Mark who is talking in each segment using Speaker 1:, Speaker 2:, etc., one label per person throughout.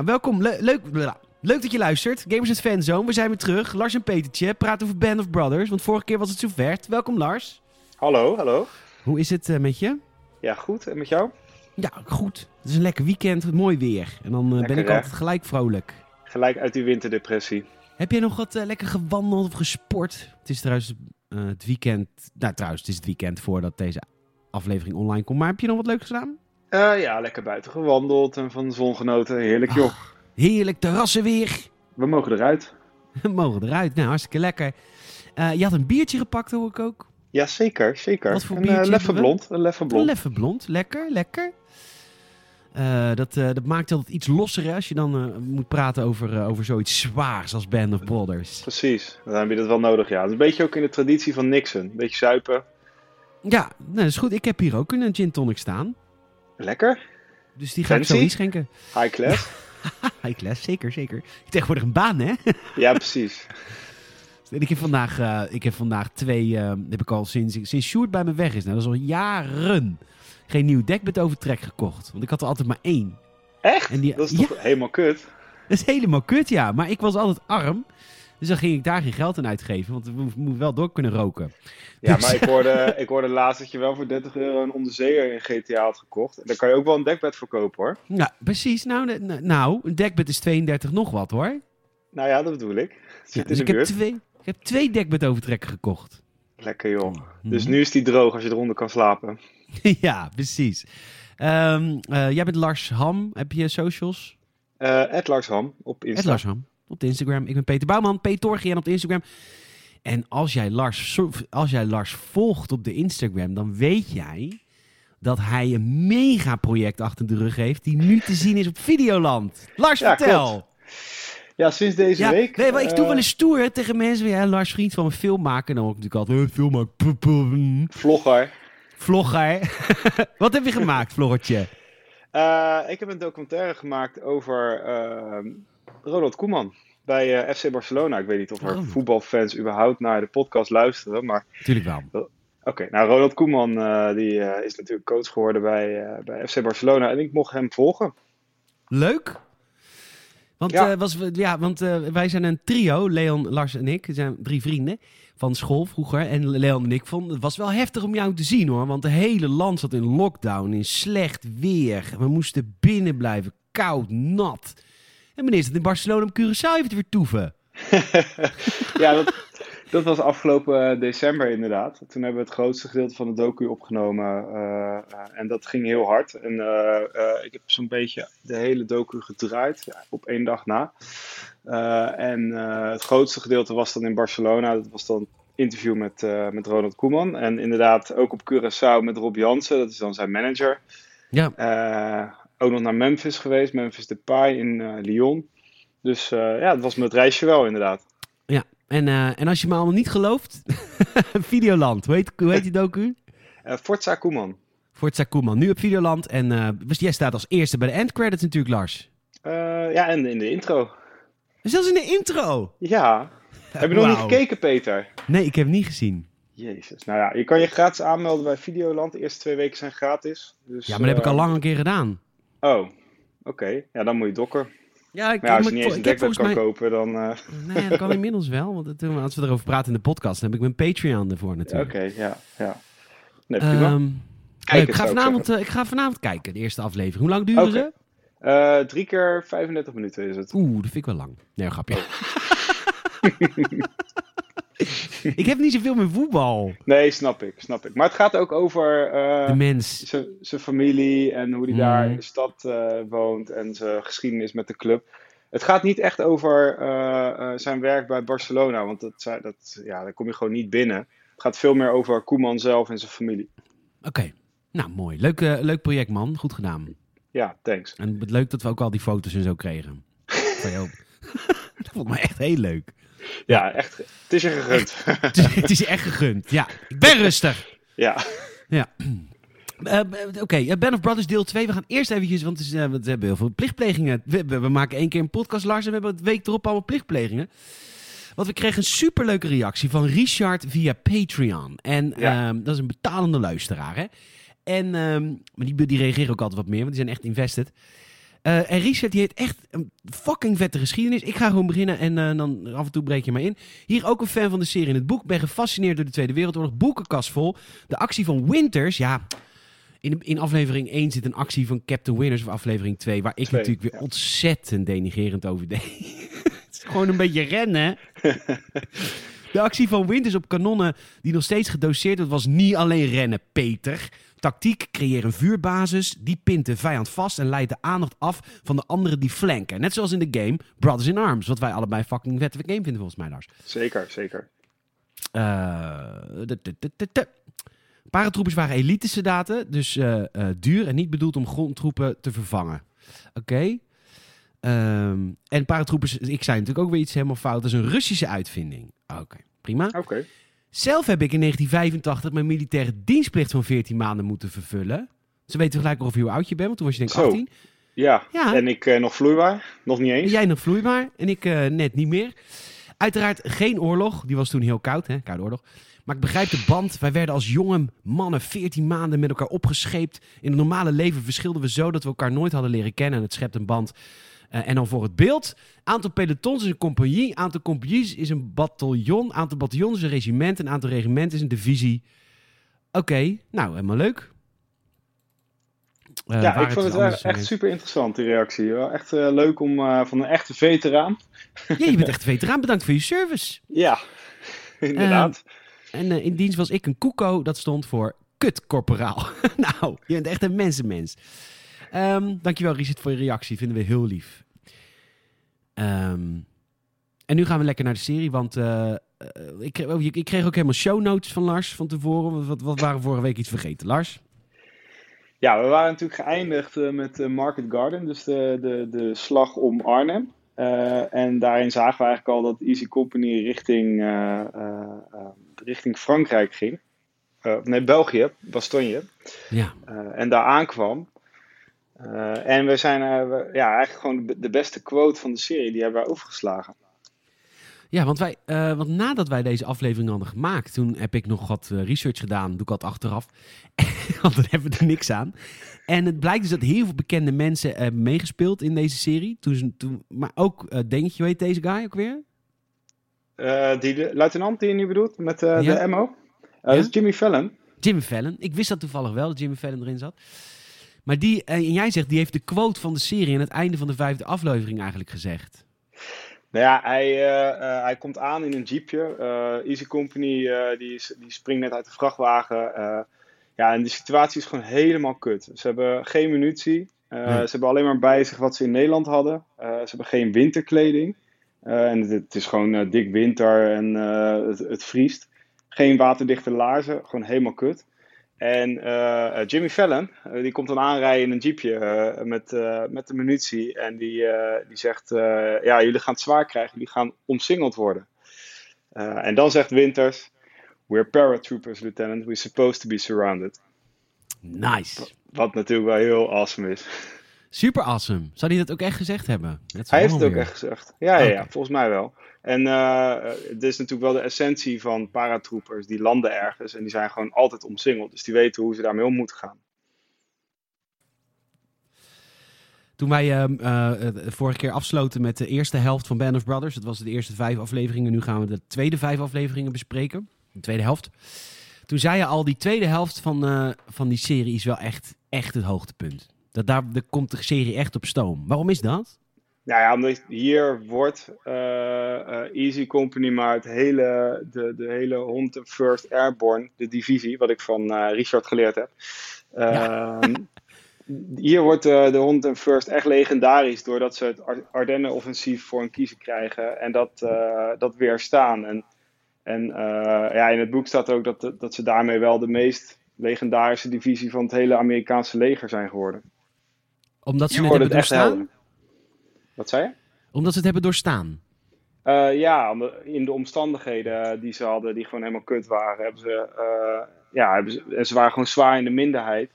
Speaker 1: Nou, welkom. Le- leuk, leuk dat je luistert. Gamers het Fanzone. We zijn weer terug. Lars en Petertje praten over Band of Brothers. Want vorige keer was het zover. Welkom Lars.
Speaker 2: Hallo, hallo.
Speaker 1: Hoe is het eh, met je?
Speaker 2: Ja, goed. En met jou?
Speaker 1: Ja, goed. Het is een lekker weekend. Mooi weer. En dan eh, ben ik
Speaker 2: hè?
Speaker 1: altijd gelijk vrolijk.
Speaker 2: Gelijk uit die winterdepressie.
Speaker 1: Heb jij nog wat eh, lekker gewandeld of gesport? Het is trouwens het weekend. Nou, trouwens, het is het weekend voordat deze aflevering online komt. Maar heb je nog wat leuks gedaan?
Speaker 2: Eh, ja, lekker buiten gewandeld en van de zon genoten. Heerlijk, joh.
Speaker 1: Heerlijk terrassen weer.
Speaker 2: We mogen eruit.
Speaker 1: We mogen eruit. Nou, hartstikke lekker. Eh, je had een biertje gepakt, hoor ik ook.
Speaker 2: Ja, zeker, zeker.
Speaker 1: Wat voor
Speaker 2: een
Speaker 1: biertje
Speaker 2: eh, leffe blond. Een leffe
Speaker 1: Een
Speaker 2: blond.
Speaker 1: leffe blond. Lekker, lekker. Dat, dat maakt altijd iets losser hè, als je dan moet praten over, over zoiets zwaars als Band of Brothers.
Speaker 2: Precies. Dan heb je dat wel nodig, ja. Dat is een beetje ook in de traditie van Nixon. Een beetje zuipen.
Speaker 1: Ja, nou, dat is goed. Ik heb hier ook een gin tonic staan.
Speaker 2: Lekker.
Speaker 1: Dus die ga ik zo
Speaker 2: Fancy?
Speaker 1: inschenken.
Speaker 2: High class.
Speaker 1: High class, zeker, zeker. Je hebt tegenwoordig een baan, hè?
Speaker 2: ja, precies.
Speaker 1: ik heb vandaag, eh, ik heb vandaag twee, eh, heb ik al sinds, sinds Sjoerd bij me weg is. Nou, dat is al jaren geen nieuw dekbed overtrek gekocht. Want ik had er altijd maar één.
Speaker 2: Echt?
Speaker 1: En die,
Speaker 2: Dat is
Speaker 1: ja,
Speaker 2: toch helemaal kut?
Speaker 1: dat is helemaal kut, ja. Maar ik was altijd arm. Dus dan ging ik daar geen geld aan uitgeven. Want we mo- moeten wel door kunnen roken.
Speaker 2: Ja,
Speaker 1: Dus-
Speaker 2: maar ik hoorde, ik hoorde laatst dat je wel voor 30 euro een onderzeeër in GTA had gekocht. En daar kan je ook wel een dekbed voor kopen, hoor.
Speaker 1: Ja, precies. Nou, ne- nou, een dekbed is 32 nog wat, hoor.
Speaker 2: Nou ja, dat bedoel ik.
Speaker 1: Ja, dus ik heb, twee, ik heb twee dekbed overtrekken gekocht.
Speaker 2: Lekker, joh. Dus
Speaker 1: Mhm.
Speaker 2: nu is die droog als je eronder kan slapen.
Speaker 1: ja, precies. Ehm, eh, jij bent Lars Ham. Heb je socials?
Speaker 2: Ed Lars Ham op Insta.
Speaker 1: Op de Instagram. Ik ben Peter Bouwman, Petorgian op de Instagram. En als jij, Lars, als jij Lars volgt op de Instagram, dan weet jij dat hij een mega project achter de rug heeft die nu te zien is op Videoland. Lars,
Speaker 2: Ja,
Speaker 1: vertel.
Speaker 2: klopt. Ja, sinds deze
Speaker 1: Ja,
Speaker 2: week.
Speaker 1: je wat, ik doe
Speaker 2: eh,
Speaker 1: wel eens stoer hè, tegen mensen. Ja, Lars, vriend van een filmmaker. Dan hoor ik natuurlijk altijd, eh, filmmaker, mm,
Speaker 2: Vlogger.
Speaker 1: vlogger. wat heb je gemaakt, vloggertje?
Speaker 2: Eh, ik heb een documentaire gemaakt over eh, Ronald Koeman bij eh, FC Barcelona. Ik weet niet of er
Speaker 1: Oh.
Speaker 2: voetbalfans überhaupt naar de podcast luisteren. Maar
Speaker 1: Tuurlijk wel.
Speaker 2: oké, nou Ronald Koeman eh, die, eh, is natuurlijk coach geworden bij, bij FC Barcelona. En ik mocht hem volgen.
Speaker 1: Leuk. Want,
Speaker 2: Ja.
Speaker 1: was, we- ja, want wij zijn een trio, Leon, Lars en ik. We zijn drie vrienden van school vroeger. En Leon en ik vonden het was wel heftig om jou te zien hoor. Want het hele land zat in lockdown, in slecht weer. We moesten binnen blijven, koud, nat. En meneer zat in Barcelona om Curaçao even te vertoeven.
Speaker 2: ja, dat, dat was afgelopen eh, december inderdaad. Toen hebben we het grootste gedeelte van de docu opgenomen. eh, eh, en dat ging heel hard. En ik heb zo'n beetje de hele docu gedraaid ja, op één dag na. En het grootste gedeelte was dan in Barcelona. Dat was dan interview met, met Ronald Koeman. En inderdaad ook op Curaçao met Rob Jansen. Dat is dan zijn manager.
Speaker 1: Ja,
Speaker 2: ook nog naar Memphis geweest. Memphis Depay in eh, Lyon. Dus eh, ja, dat was het reisje wel inderdaad.
Speaker 1: ja. En, eh, en als je me allemaal niet gelooft, Videoland. Hoe heet, hoe heet die docu?
Speaker 2: Forza Koeman.
Speaker 1: Forza Koeman, nu op Videoland. En eh, jij staat als eerste bij de endcredits natuurlijk, Lars.
Speaker 2: Ja, en in de intro.
Speaker 1: Zelfs in de intro.
Speaker 2: Ja. Heb je nog niet gekeken, Peter?
Speaker 1: Nee, ik heb het niet gezien.
Speaker 2: Jezus. Nou ja, je kan je gratis aanmelden bij Videoland. De eerste twee weken zijn gratis. Dus,
Speaker 1: Ja, maar dat heb ik al lang een keer gedaan.
Speaker 2: Oh, oké. Ja, dan moet je dokken.
Speaker 1: Ja, ik,
Speaker 2: Maar ja, als je niet eens een dekbed kan
Speaker 1: mij...
Speaker 2: kopen, dan... eh,
Speaker 1: Nee, dat kan inmiddels wel. Want als we erover praten in de podcast, dan heb ik mijn Patreon ervoor
Speaker 2: Oké,
Speaker 1: natuurlijk.
Speaker 2: ja, ja. Nee, prima.
Speaker 1: Ehm,
Speaker 2: Kijk
Speaker 1: ik, ga vanavond, eh, ik ga vanavond kijken, de eerste aflevering. Hoe lang duren
Speaker 2: Oké.
Speaker 1: ze?
Speaker 2: Eh, drie keer 35 minuten is het.
Speaker 1: Oeh, dat vind ik wel lang. Nee, grapje. ik heb niet zoveel met voetbal.
Speaker 2: Nee, snap ik, snap ik. Maar het gaat ook over eh,
Speaker 1: De mens.
Speaker 2: zijn- familie en hoe hij
Speaker 1: Mm.
Speaker 2: daar in de stad eh, woont en zijn geschiedenis met de club. Het gaat niet echt over eh, zijn werk bij Barcelona, want dat, dat, ja, daar kom je gewoon niet binnen. Het gaat veel meer over Koeman zelf en zijn familie.
Speaker 1: Oké. Nou, mooi. Leuk, leuk project, man. Goed gedaan.
Speaker 2: Ja, thanks.
Speaker 1: En leuk dat we ook al die foto's en zo kregen. Van jou. Dat vond ik me echt heel leuk.
Speaker 2: Ja, echt. Het is je gegund.
Speaker 1: Het is, het is je echt gegund. Ja, ik ben rustig.
Speaker 2: ja.
Speaker 1: Ja. Eh, Oké, eh, Band of Brothers deel 2. We gaan eerst eventjes, want het is, eh, we hebben heel veel plichtplegingen. We, we- we maken één keer een podcast, Lars, en we hebben het week erop allemaal plichtplegingen. Want we kregen een superleuke reactie van Richard via Patreon. En
Speaker 2: Ja.
Speaker 1: ehm, dat is een betalende luisteraar, hè. En, ehm, maar die, die reageren ook altijd wat meer, want die zijn echt invested. Eh, en Richard die heeft echt een fucking vette geschiedenis. Ik ga gewoon beginnen en eh, dan af en toe breek je maar in. Hier ook een fan van de serie in het boek. Ben gefascineerd door de Tweede Wereldoorlog. Boekenkast vol. De actie van Winters, ja... In, in aflevering 1 zit een actie van Captain Winters of aflevering 2... waar ik
Speaker 2: Twee,
Speaker 1: natuurlijk weer
Speaker 2: ja.
Speaker 1: ontzettend denigerend over deed. het is gewoon een beetje rennen. De actie van Winters op kanonnen die nog steeds gedoseerd wordt, was niet alleen rennen, Peter. Tactiek, creëer een vuurbasis, die pint de vijand vast en leidt de aandacht af van de anderen die flanken. Net zoals in de game Brothers in Arms, wat wij allebei fucking vette game vinden volgens mij, Lars.
Speaker 2: Zeker, zeker.
Speaker 1: Eh. Paratroepers waren elite-soldaten, dus eh, eh, duur en niet bedoeld om grondtroepen te vervangen. Oké. Ehm, en paratroepers, ik zei natuurlijk ook weer iets helemaal fout, dat is een Russische uitvinding. Oké, prima.
Speaker 2: Oké.
Speaker 1: Zelf heb ik in 1985 mijn militaire dienstplicht van 14 maanden moeten vervullen. Ze weten gelijk nog hoe oud je bent, want toen was je denk ik
Speaker 2: Zo.
Speaker 1: 18.
Speaker 2: Ja.
Speaker 1: Ja.
Speaker 2: en ik eh, nog vloeibaar? Nog niet eens?
Speaker 1: Jij nog vloeibaar en ik eh, net niet meer. Uiteraard geen oorlog, die was toen heel koud, hè? koude oorlog. Maar ik begrijp de band. Wij werden als jonge mannen 14 maanden met elkaar opgescheept. In het normale leven verschilden we zo dat we elkaar nooit hadden leren kennen. En het schept een band. Eh, en dan voor het beeld. Aantal pelotons is een compagnie. Aantal compagnies is een bataljon. Aantal bataljons is een regiment. Een aantal regimenten is een divisie. Oké, nou, helemaal leuk. Eh,
Speaker 2: ja, ik vond het echt super interessant, die reactie. Wel echt eh, leuk om van een echte veteraan.
Speaker 1: Ja, je bent echt een veteraan. Bedankt voor je service.
Speaker 2: Ja, inderdaad.
Speaker 1: En in dienst was ik een koeko, dat stond voor kutkorporaal. nou, je bent echt een mensenmens. Ehm dankjewel Richard voor je reactie, vinden we heel lief. Ehm, en nu gaan we lekker naar de serie, want eh, eh, ik, kreeg, oh, ik kreeg ook helemaal show notes van Lars van tevoren. Wat, wat waren we vorige week iets vergeten, Lars?
Speaker 2: Ja, we waren natuurlijk geëindigd eh, met Market Garden, dus de, de, de slag om Arnhem. En daarin zagen we eigenlijk al dat Easy Company richting, richting Frankrijk ging. Nee, België, Bastogne.
Speaker 1: Ja.
Speaker 2: En daar aankwam. Eh, en we zijn eh, we- ja, eigenlijk gewoon de, beste quote van de serie, die hebben wij overgeslagen.
Speaker 1: Ja, want, wij, eh, want nadat wij deze aflevering hadden gemaakt, toen heb ik nog wat research gedaan. Doe ik altijd achteraf. want dan hebben we er niks aan. En het blijkt dus dat heel veel bekende mensen hebben meegespeeld in deze serie. Toen, ze- toen, maar ook, denk je, weet deze guy ook weer?
Speaker 2: Die de, luitenant die je nu bedoelt, met
Speaker 1: Ja.
Speaker 2: de MO? Dat is Jimmy Fallon.
Speaker 1: Jimmy Fallon. Ik wist dat toevallig wel, dat Jimmy Fallon erin zat. Maar die, eh, en jij zegt, die heeft de quote van de serie aan het einde van de vijfde aflevering eigenlijk gezegd.
Speaker 2: Nou ja, hij, eh, eh, hij komt aan in een jeepje. Easy Company die, is, die springt net uit de vrachtwagen. Ja, en de situatie is gewoon helemaal kut. Ze hebben geen munitie.
Speaker 1: Nee.
Speaker 2: Ze hebben alleen maar bij zich wat ze in Nederland hadden. Ze hebben geen winterkleding. En het, het is gewoon dik winter en het, het vriest. Geen waterdichte laarzen, gewoon helemaal kut. En eh, eh, Jimmy Fallon, eh, die komt dan aanrijden in een jeepje met, met de munitie. En die, die zegt, ja, jullie gaan het zwaar krijgen, jullie gaan omsingeld worden. En dan zegt Winters, we're paratroopers, lieutenant, we're supposed to be surrounded.
Speaker 1: Nice.
Speaker 2: Wat natuurlijk wel heel awesome is.
Speaker 1: Super awesome. Zou hij dat ook echt gezegd hebben?
Speaker 2: Hij heeft het ook
Speaker 1: weer.
Speaker 2: echt gezegd. Ja, ja, volgens mij wel. En eh, het is natuurlijk wel de essentie van paratroopers. Die landen ergens en die zijn gewoon altijd omsingeld. Dus die weten hoe ze daarmee om moeten gaan.
Speaker 1: Toen wij de vorige keer afsloten met de eerste helft van Band of Brothers. Dat was de eerste vijf afleveringen. Nu gaan we de tweede vijf afleveringen bespreken. De tweede helft. Toen zei je al, die tweede helft van, van die serie is wel echt, echt het hoogtepunt. Dat daar, daar komt de serie echt op stoom. Waarom is dat?
Speaker 2: Nou ja, omdat hier wordt eh, eh, Easy Company, maar het hele, de, de hele 101st Airborne, de divisie, wat ik van eh, Richard geleerd heb. Ehm, Hier wordt de 101st echt legendarisch doordat ze het Ar- Ardennen-offensief voor een kiezen krijgen en dat, dat weerstaan. En, en ja, in het boek staat ook dat, dat ze daarmee wel de meest legendarische divisie van het hele Amerikaanse leger zijn geworden.
Speaker 1: Omdat ze het hebben
Speaker 2: het
Speaker 1: doorstaan?
Speaker 2: helder. Wat zei je?
Speaker 1: Omdat ze het hebben doorstaan.
Speaker 2: Eh, ja, in de omstandigheden die ze hadden, die gewoon helemaal kut waren, hebben ze, eh, ja, hebben ze, en ze waren gewoon zwaar in de minderheid,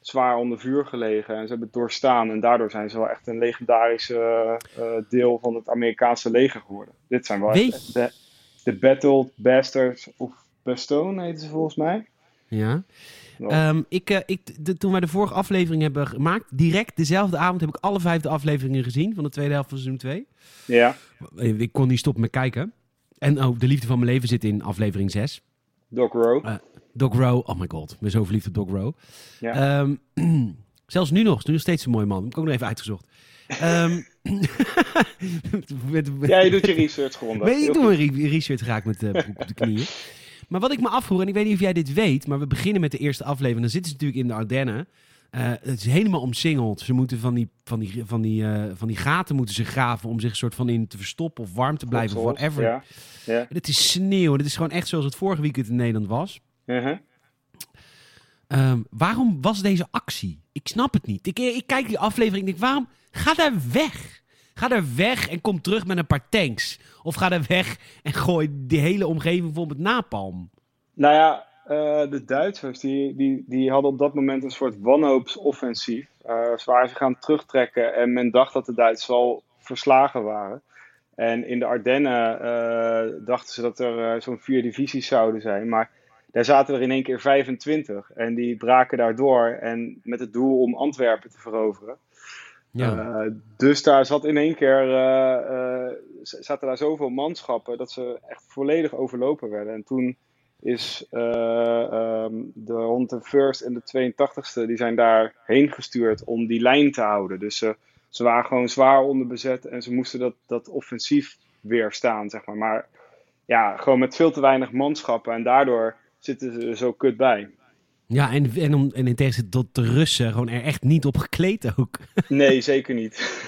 Speaker 2: zwaar onder vuur gelegen en ze hebben het doorstaan en daardoor zijn ze wel echt een legendarische eh, deel van het Amerikaanse leger geworden. Dit zijn wel
Speaker 1: Weet-
Speaker 2: echt de, de Battle Bastards of Bastogne heten ze volgens mij.
Speaker 1: Ja.
Speaker 2: Nog.
Speaker 1: Ehm, ik, eh, ik, de- toen wij de vorige aflevering hebben gemaakt, direct dezelfde avond heb ik alle vijfde afleveringen gezien van de tweede helft van seizoen 2.
Speaker 2: ja,
Speaker 1: Ik kon niet stoppen met kijken. En oh, de liefde van mijn leven zit in aflevering 6.
Speaker 2: Doc Rowe.
Speaker 1: Eh, Dog Row, oh my god, ik ben zo verliefd op Dog Row.
Speaker 2: Ja.
Speaker 1: Ehm, zelfs nu nog, is nu nog steeds een mooi man. Heb ik ook nog even uitgezocht. Ehm, met,
Speaker 2: ja, je doet je research gewoon.
Speaker 1: Weet ik doe een re- research graag met op de knieën. Maar wat ik me afvroeg, en ik weet niet of jij dit weet, maar we beginnen met de eerste aflevering. Dan zitten ze natuurlijk in de Ardennen. Eh, het is helemaal omsingeld. Ze moeten van die, van, die, van, die, eh, van die gaten moeten ze graven om zich soort van in te verstoppen of warm te blijven of whatever.
Speaker 2: Ja. ja.
Speaker 1: Het is sneeuw. Dit is gewoon echt zoals het vorige weekend in Nederland was.
Speaker 2: Uh-huh.
Speaker 1: Ehm, waarom was deze actie? Ik snap het niet. Ik, ik kijk die aflevering en denk, waarom? Ga daar weg. Ga daar weg en kom terug met een paar tanks. Of ga daar weg en gooi die hele omgeving vol met napalm.
Speaker 2: Nou ja, eh, de Duitsers die, die, die hadden op dat moment een soort wanhoopsoffensief. eh ze waren gaan terugtrekken en men dacht dat de Duitsers al verslagen waren. En in de Ardennen eh, dachten ze dat er zo'n vier divisies zouden zijn. Maar daar zaten er in één keer 25. En die braken daardoor en met het doel om Antwerpen te veroveren.
Speaker 1: Ja.
Speaker 2: Uh, dus daar zat in één keer uh, uh, zaten daar zoveel manschappen dat ze echt volledig overlopen werden. En toen is um, de 101st en de 82ste die zijn daarheen gestuurd om die lijn te houden. Dus ze, ze waren gewoon zwaar onderbezet en ze moesten dat, dat offensief weerstaan, zeg maar. Maar ja, gewoon met veel te weinig manschappen en daardoor zitten ze zo kut bij.
Speaker 1: Ja, en, en, om, en in tegenstelling tot de Russen gewoon er echt niet op gekleed ook.
Speaker 2: Nee, zeker niet.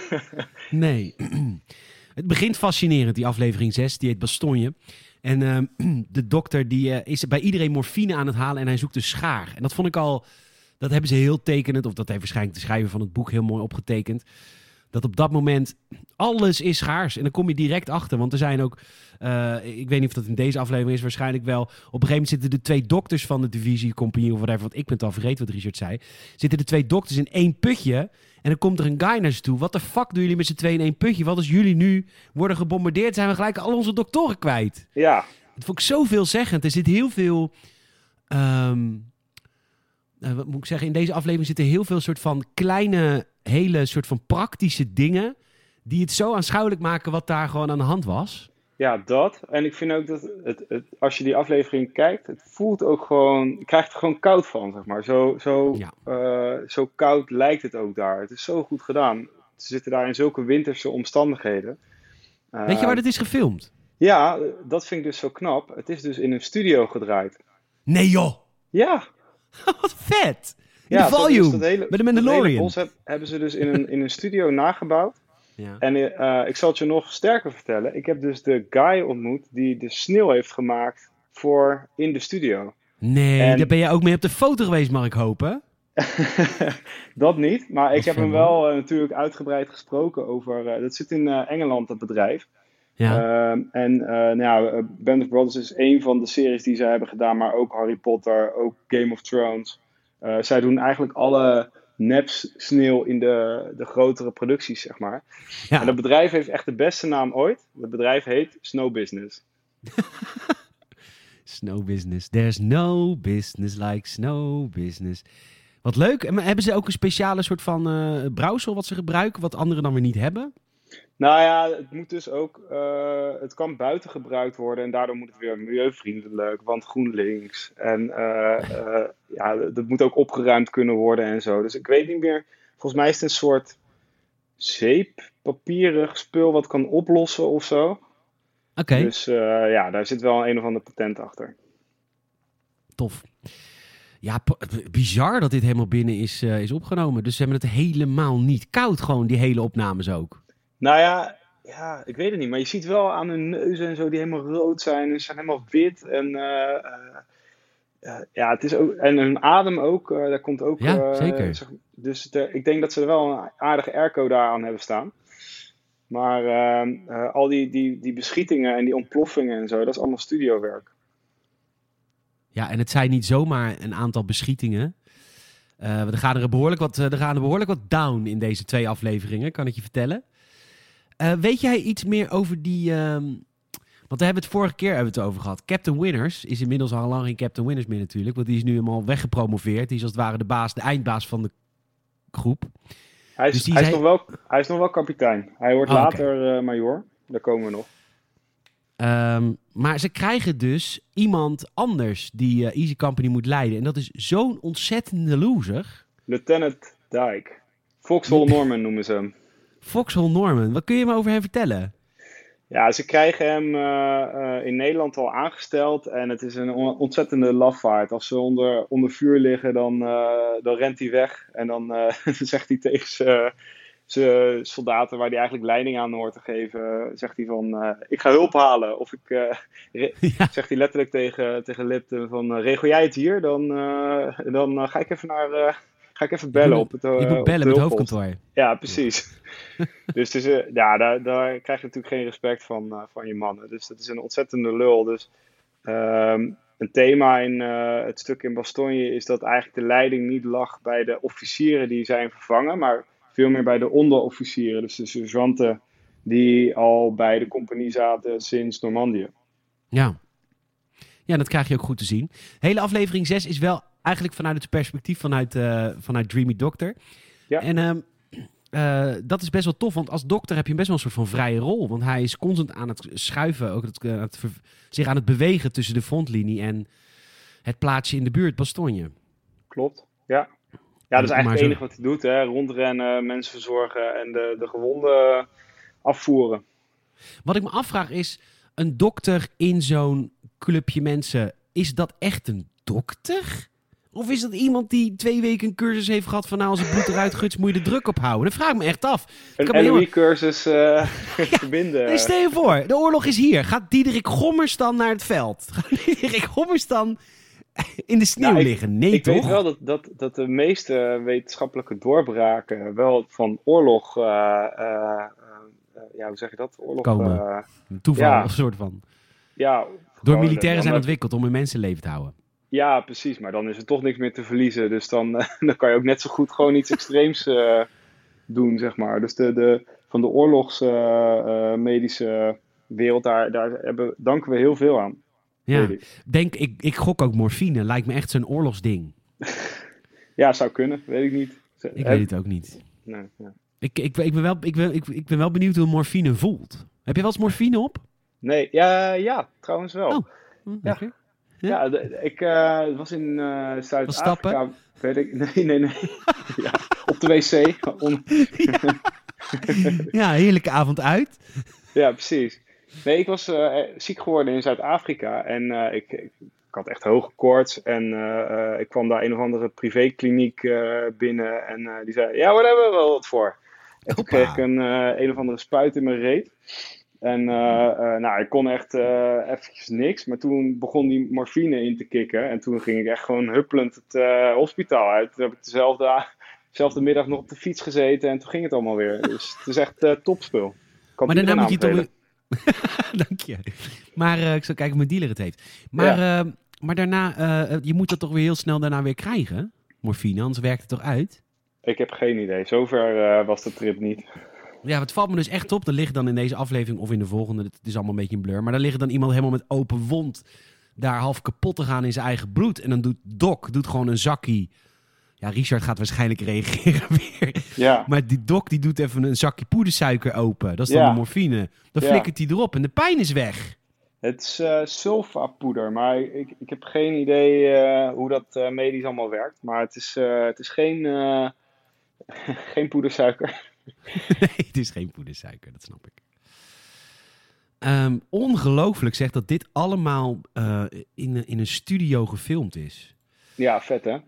Speaker 1: nee. Het begint fascinerend, die aflevering 6. Die heet Bastonje. En uh, de dokter die, uh, is bij iedereen morfine aan het halen en hij zoekt een schaar. En dat vond ik al... Dat hebben ze heel tekenend, of dat heeft waarschijnlijk de schrijver van het boek heel mooi opgetekend. Dat op dat moment alles is schaars. En dan kom je direct achter. Want er zijn ook, uh, ik weet niet of dat in deze aflevering is, waarschijnlijk wel. Op een gegeven moment zitten de twee dokters van de divisie, compagnie of whatever. Want ik ben het al vergeten wat Richard zei. Zitten de twee dokters in één putje. En dan komt er een guy naar ze toe. Wat de fuck doen jullie met z'n tweeën in één putje? Wat als jullie nu worden gebombardeerd, zijn we gelijk al onze doktoren kwijt.
Speaker 2: Ja.
Speaker 1: Dat vond ik zo veelzeggend. Er zit heel veel. Um, uh, wat moet ik zeggen? In deze aflevering zitten heel veel soort van kleine, hele soort van praktische dingen. Die het zo aanschouwelijk maken wat daar gewoon aan de hand was.
Speaker 2: Ja, dat. En ik vind ook dat het, het, als je die aflevering kijkt, het voelt ook gewoon. Je krijgt er gewoon koud van, zeg maar. Zo, zo,
Speaker 1: Ja.
Speaker 2: uh, zo koud lijkt het ook daar. Het is zo goed gedaan. Ze zitten daar in zulke winterse omstandigheden. Uh,
Speaker 1: Weet je waar dit is gefilmd?
Speaker 2: Ja, dat vind ik dus zo knap. Het is dus in een studio gedraaid.
Speaker 1: Nee joh!
Speaker 2: Ja,
Speaker 1: Wat vet! In
Speaker 2: ja
Speaker 1: de
Speaker 2: dat-
Speaker 1: volume!
Speaker 2: dus dat hele-
Speaker 1: met de Mandalorian.
Speaker 2: hebben ze dus in een, in een studio nagebouwd.
Speaker 1: Ja.
Speaker 2: En eh, ik zal het je nog sterker vertellen. Ik heb dus de guy ontmoet die de sneeuw heeft gemaakt voor in de studio.
Speaker 1: Nee,
Speaker 2: En-
Speaker 1: daar ben je ook mee op de foto geweest, mag ik hopen.
Speaker 2: dat niet, maar ik
Speaker 1: is
Speaker 2: heb hem wel eh, natuurlijk uitgebreid gesproken over. eh, dat zit in eh, Engeland, dat bedrijf.
Speaker 1: Ja.
Speaker 2: Ehm, en eh, nou ja, eh, Band of Brothers is een van de series die zij hebben gedaan, maar ook Harry Potter, ook Game of Thrones. Eh, zij doen eigenlijk alle neps sneeuw in de, de grotere producties, zeg maar.
Speaker 1: ja.
Speaker 2: En dat bedrijf heeft echt de beste naam ooit. Het bedrijf heet Snow Business.
Speaker 1: Snow business. There's no business like snow business. Wat leuk. En hebben ze ook een speciale soort van brouwsel wat ze gebruiken, wat anderen dan weer niet hebben?
Speaker 2: Nou ja, het moet dus ook, eh, het kan buiten gebruikt worden en daardoor moet het weer milieuvriendelijk, want GroenLinks. En eh, ja, dat moet ook opgeruimd kunnen worden en zo. Dus ik weet niet meer, volgens mij is het een soort zeeppapierig spul wat kan oplossen of zo.
Speaker 1: Oké,
Speaker 2: Dus ja, daar zit wel een of ander patent achter.
Speaker 1: tof. Ja, bizar dat dit helemaal binnen is, is opgenomen. Dus ze hebben het helemaal niet koud, gewoon die hele opnames ook.
Speaker 2: Nou ja, ja, ik weet het niet. Maar je ziet wel aan hun neuzen en zo die helemaal rood zijn. En ze zijn helemaal wit. En, eh, eh, eh, ja, het is ook, en hun adem ook. eh, daar komt ook.
Speaker 1: Ja, zeker.
Speaker 2: zeg- dus ik denk dat ze er wel een aardige airco daar aan hebben staan. Maar eh, eh, al die, die, die beschietingen en die ontploffingen en zo, dat is allemaal studiowerk.
Speaker 1: Ja, en het zijn niet zomaar een aantal beschietingen. Er, gaan er, behoorlijk wat, er gaan er behoorlijk wat down in deze twee afleveringen, kan ik je vertellen. Eh, weet jij iets meer over die... ehm, Want we hebben het vorige keer hebben we het over gehad. Captain Winners is inmiddels al lang geen Captain Winners meer natuurlijk. Want die is nu helemaal weggepromoveerd. Die is als het ware de baas, de eindbaas van de groep.
Speaker 2: Hij is,
Speaker 1: Dus
Speaker 2: hij is, nog, wel, hij is nog wel kapitein. Hij wordt
Speaker 1: Oh,
Speaker 2: later eh major. Daar komen we nog.
Speaker 1: Ehm, maar ze krijgen dus iemand anders die eh, Easy Company moet leiden. En dat is zo'n ontzettende loser.
Speaker 2: Lieutenant Dyke. Foxhole Norman noemen ze hem.
Speaker 1: Foxhole Norman. Wat kun je me over hem vertellen?
Speaker 2: Ja, ze krijgen hem eh, eh, in Nederland al aangesteld en het is een on- ontzettende lafaard. Als ze onder, onder vuur liggen, dan, eh, dan rent hij weg en dan zegt hij tegen zijn- soldaten waar hij eigenlijk leiding aan hoort te geven, zegt hij van, ik ga hulp halen. Of ik,
Speaker 1: Ja.
Speaker 2: zegt hij letterlijk tegen, tegen Lipton van, regel jij het hier? Dan, dan ga ik even naar... Ga ik even bellen op het, eh,
Speaker 1: Je moet bellen met het hoofdkantoor.
Speaker 2: Ja, precies. dus is, eh, ja, daar, daar krijg je natuurlijk geen respect van, eh, van je mannen. Dus dat is een ontzettende lul. Dus ehm, een thema in het stuk in Bastogne is dat eigenlijk de leiding niet lag bij de officieren die zijn vervangen, maar veel meer bij de onderofficieren. Dus de sergeanten die al bij de compagnie zaten sinds Normandië.
Speaker 1: Ja. Ja, dat krijg je ook goed te zien. Hele aflevering 6 is wel eigenlijk vanuit het perspectief vanuit, eh, vanuit Dreamy Doctor.
Speaker 2: Ja.
Speaker 1: En ehm, eh, dat is best wel tof, want als dokter heb je best wel een soort van vrije rol. Want hij is constant aan het schuiven, ook het, eh, het zich aan het bewegen tussen de frontlinie en het plaatsje in de buurt, Bastogne.
Speaker 2: Klopt, ja. Ja, dat is eigenlijk het enige wat hij doet, hè. Rondrennen, mensen verzorgen en de, de gewonden afvoeren.
Speaker 1: Wat ik me afvraag is, een dokter in zo'n clubje mensen, is dat echt een dokter? Of is dat iemand die twee weken een cursus heeft gehad van nou als het bloed eruit gutst moet je de druk ophouden? Dat vraag ik me echt af.
Speaker 2: Een
Speaker 1: heel-
Speaker 2: LOE-cursus eh verbinden.
Speaker 1: Nee, stel je voor, de oorlog is hier. Gaat Diederik Gommers dan naar het veld? Gaat Diederik Gommers dan in de sneeuw
Speaker 2: Nou, ik-
Speaker 1: liggen? Nee
Speaker 2: ik
Speaker 1: toch?
Speaker 2: weet wel dat, dat, dat de meeste wetenschappelijke doorbraken wel van oorlog, eh, eh, ja, hoe zeg je dat? Oorlog,
Speaker 1: Komen. Een Toeval,
Speaker 2: Ja.
Speaker 1: of soort van.
Speaker 2: ja,
Speaker 1: Door militairen zijn ontwikkeld om hun mensenleven te houden.
Speaker 2: Ja, precies, maar dan is er toch niks meer te verliezen. Dus dan, eh, dan kan je ook net zo goed gewoon iets extreems eh, doen, zeg maar. Dus de, de, van de oorlogsmedische wereld, daar, daar hebben, danken we heel veel aan.
Speaker 1: Ja.
Speaker 2: ik.
Speaker 1: Denk, ik, ik gok ook morfine. Lijkt me echt zo'n oorlogsding.
Speaker 2: Ja, zou kunnen, weet ik niet.
Speaker 1: Ik weet het ook niet.
Speaker 2: Nee, ja.
Speaker 1: Ik, ik, ik, ben wel, ik, ben, ik, ik ben wel benieuwd hoe morfine voelt. Heb je wel eens morfine op?
Speaker 2: nee ja, ja, trouwens wel.
Speaker 1: Oh. Hm,
Speaker 2: Ja.
Speaker 1: lekker.
Speaker 2: Ja, de- ik eh, was in eh Zuid-Afrika. Weet ik, nee, nee, nee. ja, op de wc. On-
Speaker 1: Ja, heerlijke avond uit.
Speaker 2: ja, precies. Nee, ik was eh, ziek geworden in Zuid-Afrika en ik, ik, had echt hoge koorts. En ik kwam daar een of andere privékliniek binnen en die zei, ja, waar hebben we wel wat voor? En toen kreeg ik een, een of andere spuit in mijn reet. En eh, eh, nou, ik kon echt eh eventjes niks. Maar toen begon die morfine in te kicken. En toen ging ik echt gewoon huppelend het hospitaal uit. Toen heb ik dezelfde, dezelfde middag nog op de fiets gezeten. En toen ging het allemaal weer. Dus het is echt topspul. Kan
Speaker 1: Maar daarna moet je toch... Dank je. Maar ik zal kijken of mijn dealer het heeft. Maar, maar daarna, je moet dat toch weer heel snel daarna weer krijgen? Morfine, anders werkt het toch uit?
Speaker 2: Ik heb geen idee. Zover was de trip niet.
Speaker 1: Ja, het valt me dus echt op. Er liggen dan in deze aflevering of in de volgende, het is allemaal een beetje een blur. Maar daar liggen dan iemand helemaal met open wond daar half kapot te gaan in zijn eigen bloed. En dan doet Doc doet gewoon een zakkie. Ja, Richard gaat waarschijnlijk reageren weer.
Speaker 2: Ja,
Speaker 1: Maar die Doc die doet even een zakje poedersuiker open. Dat is dan
Speaker 2: Ja.
Speaker 1: de morfine. Dan
Speaker 2: Ja.
Speaker 1: flikkert hij erop en de pijn is weg.
Speaker 2: het is eh sulfapoeder. Maar ik, ik heb geen idee eh, hoe dat eh, medisch allemaal werkt. Maar het is, het is geen, geen poedersuiker.
Speaker 1: nee, het is geen poedersuiker, dat snap ik. Ehm, ongelooflijk zeg dat dit allemaal eh, in, in een studio gefilmd is.
Speaker 2: Ja, vet hè?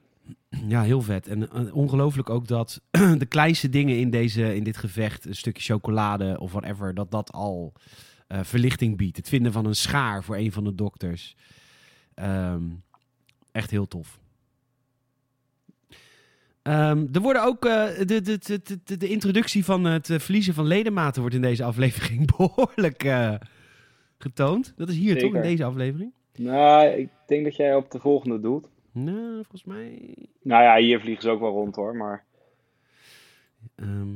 Speaker 1: Ja, heel vet. En eh, ongelooflijk ook dat de kleinste dingen in, deze, in dit gevecht, een stukje chocolade of whatever, dat dat al eh, verlichting biedt. Het vinden van een schaar voor een van de dokters. Ehm, echt heel tof. Ehm, er worden ook eh, de, de, de, de, de introductie van het eh, verliezen van ledematen wordt in deze aflevering behoorlijk eh, getoond. Dat is hier toch in deze aflevering?
Speaker 2: Nou, ik denk dat jij op de volgende doet.
Speaker 1: Nou, volgens mij.
Speaker 2: Nou ja, hier vliegen ze ook wel rond hoor. Maar
Speaker 1: Ehm,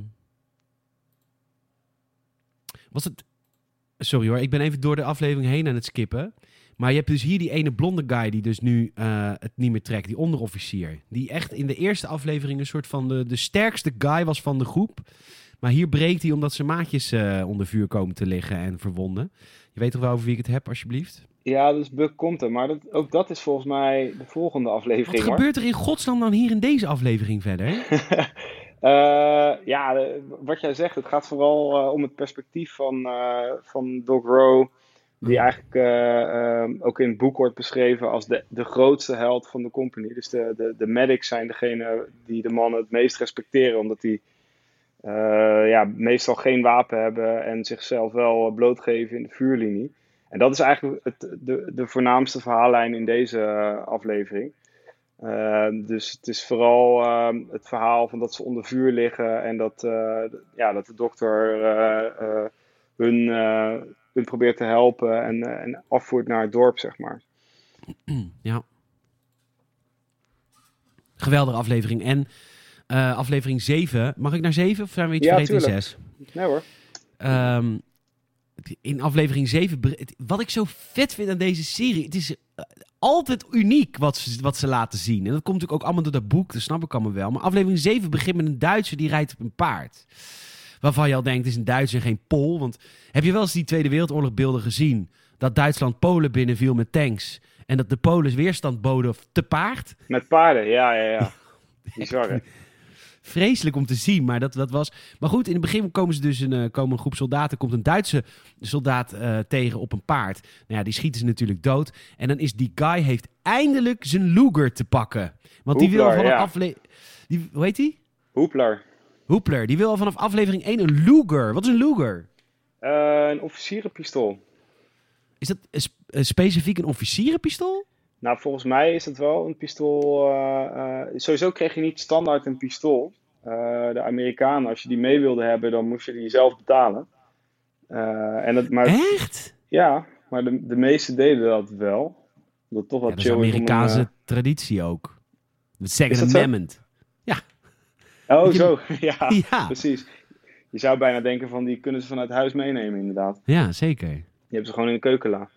Speaker 1: was het. sorry hoor, ik ben even door de aflevering heen aan het skippen. Maar je hebt dus hier die ene blonde guy die dus nu uh, het niet meer trekt, die onderofficier. Die echt in de eerste aflevering een soort van de, de sterkste guy was van de groep. Maar hier breekt hij omdat zijn maatjes uh, onder vuur komen te liggen en verwonden. Je weet toch wel over wie ik het heb, alsjeblieft?
Speaker 2: Ja, dus Buck komt er. Maar dat, ook dat is volgens mij de volgende aflevering.
Speaker 1: Wat gebeurt er in godsnaam dan hier in deze aflevering verder?
Speaker 2: uh, ja, wat jij zegt, het gaat vooral uh, om het perspectief van, uh, van Doc Rowe. Die eigenlijk ook in het boek wordt beschreven als de, de grootste held van de company. Dus de, de, de medics zijn degene die de mannen het meest respecteren. Omdat die ja, meestal geen wapen hebben en zichzelf wel blootgeven in de vuurlinie. En dat is eigenlijk het, de, de voornaamste verhaallijn in deze aflevering. Uh, dus het is vooral uh, het verhaal van dat ze onder vuur liggen en dat, ja, dat de dokter hun, probeert te helpen en, en afvoert naar het dorp, zeg maar.
Speaker 1: Ja. Geweldige aflevering. En aflevering 7, mag ik naar 7 of zijn we iets
Speaker 2: ja,
Speaker 1: vergeten in 6?
Speaker 2: Nee hoor.
Speaker 1: Um, in aflevering 7, wat ik zo vet vind aan deze serie, het is altijd uniek wat ze, wat ze laten zien. En dat komt natuurlijk ook allemaal door dat boek, dat snap ik allemaal wel. Maar aflevering 7 begint met een Duitser die rijdt op een paard. Waarvan je al denkt, het is een Duitser en geen Pool. Want heb je wel eens die Tweede Wereldoorlog beelden gezien? Dat Duitsland Polen binnenviel met tanks. En dat de Polen weerstand boden te paard.
Speaker 2: Met paarden, ja, ja, ja. Bizar,
Speaker 1: vreselijk om te zien. Maar dat, dat was. Maar goed, in het begin komen ze dus een, uh, komen een groep soldaten. Komt een Duitse soldaat uh, tegen op een paard. Nou ja, die schieten ze natuurlijk dood. En dan is die guy heeft eindelijk zijn Luger te pakken. Want die wil ja. aflevering. Hoe heet die?
Speaker 2: Hoepler.
Speaker 1: Hoepler. Die wil al vanaf aflevering 1 een Luger. Wat is een Luger?
Speaker 2: Uh, een officierenpistool.
Speaker 1: Is dat specifiek een officierenpistool?
Speaker 2: Nou, volgens mij is het wel een pistool. Uh, uh, sowieso kreeg je niet standaard een pistool. De Amerikanen, als je die mee wilde hebben, dan moest je die zelf betalen. en het, maar,
Speaker 1: Echt?
Speaker 2: Ja, maar de, de meesten deden dat wel. Dat toch wat
Speaker 1: ja, dat is Amerikaanse een, traditie ook. De Second Amendment.
Speaker 2: Oh, zo. ja, ja, precies. Je zou bijna denken van, die kunnen ze vanuit huis meenemen, inderdaad.
Speaker 1: Ja, zeker.
Speaker 2: Die hebben ze gewoon in de keukenla.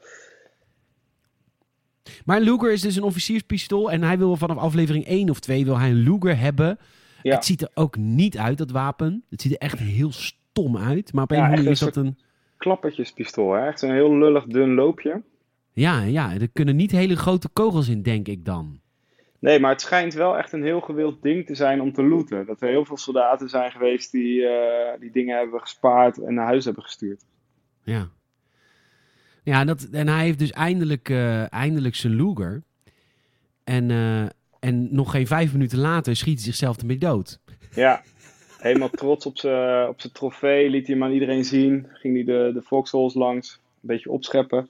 Speaker 1: Maar Luger is dus een officierspistool en hij wil vanaf aflevering 1 of 2 wil hij een Luger hebben. Ja. Het ziet er ook niet uit, dat wapen. Het ziet er echt heel stom uit. Maar op een ja, manier is dat een...
Speaker 2: Klappertjespistool, hè? Echt een heel lullig dun loopje.
Speaker 1: Ja, ja, er kunnen niet hele grote kogels in, denk ik dan.
Speaker 2: Nee, maar het schijnt wel echt een heel gewild ding te zijn om te looten. Dat er heel veel soldaten zijn geweest die uh, die dingen hebben gespaard en naar huis hebben gestuurd.
Speaker 1: Ja. Ja, dat, en hij heeft dus eindelijk, uh, eindelijk zijn Luger. En, uh, en nog geen vijf minuten later schiet hij zichzelf ermee dood.
Speaker 2: Ja, helemaal trots op zijn op trofee. Liet hij hem aan iedereen zien. Ging hij de, de Vauxhalls langs. Een beetje opscheppen.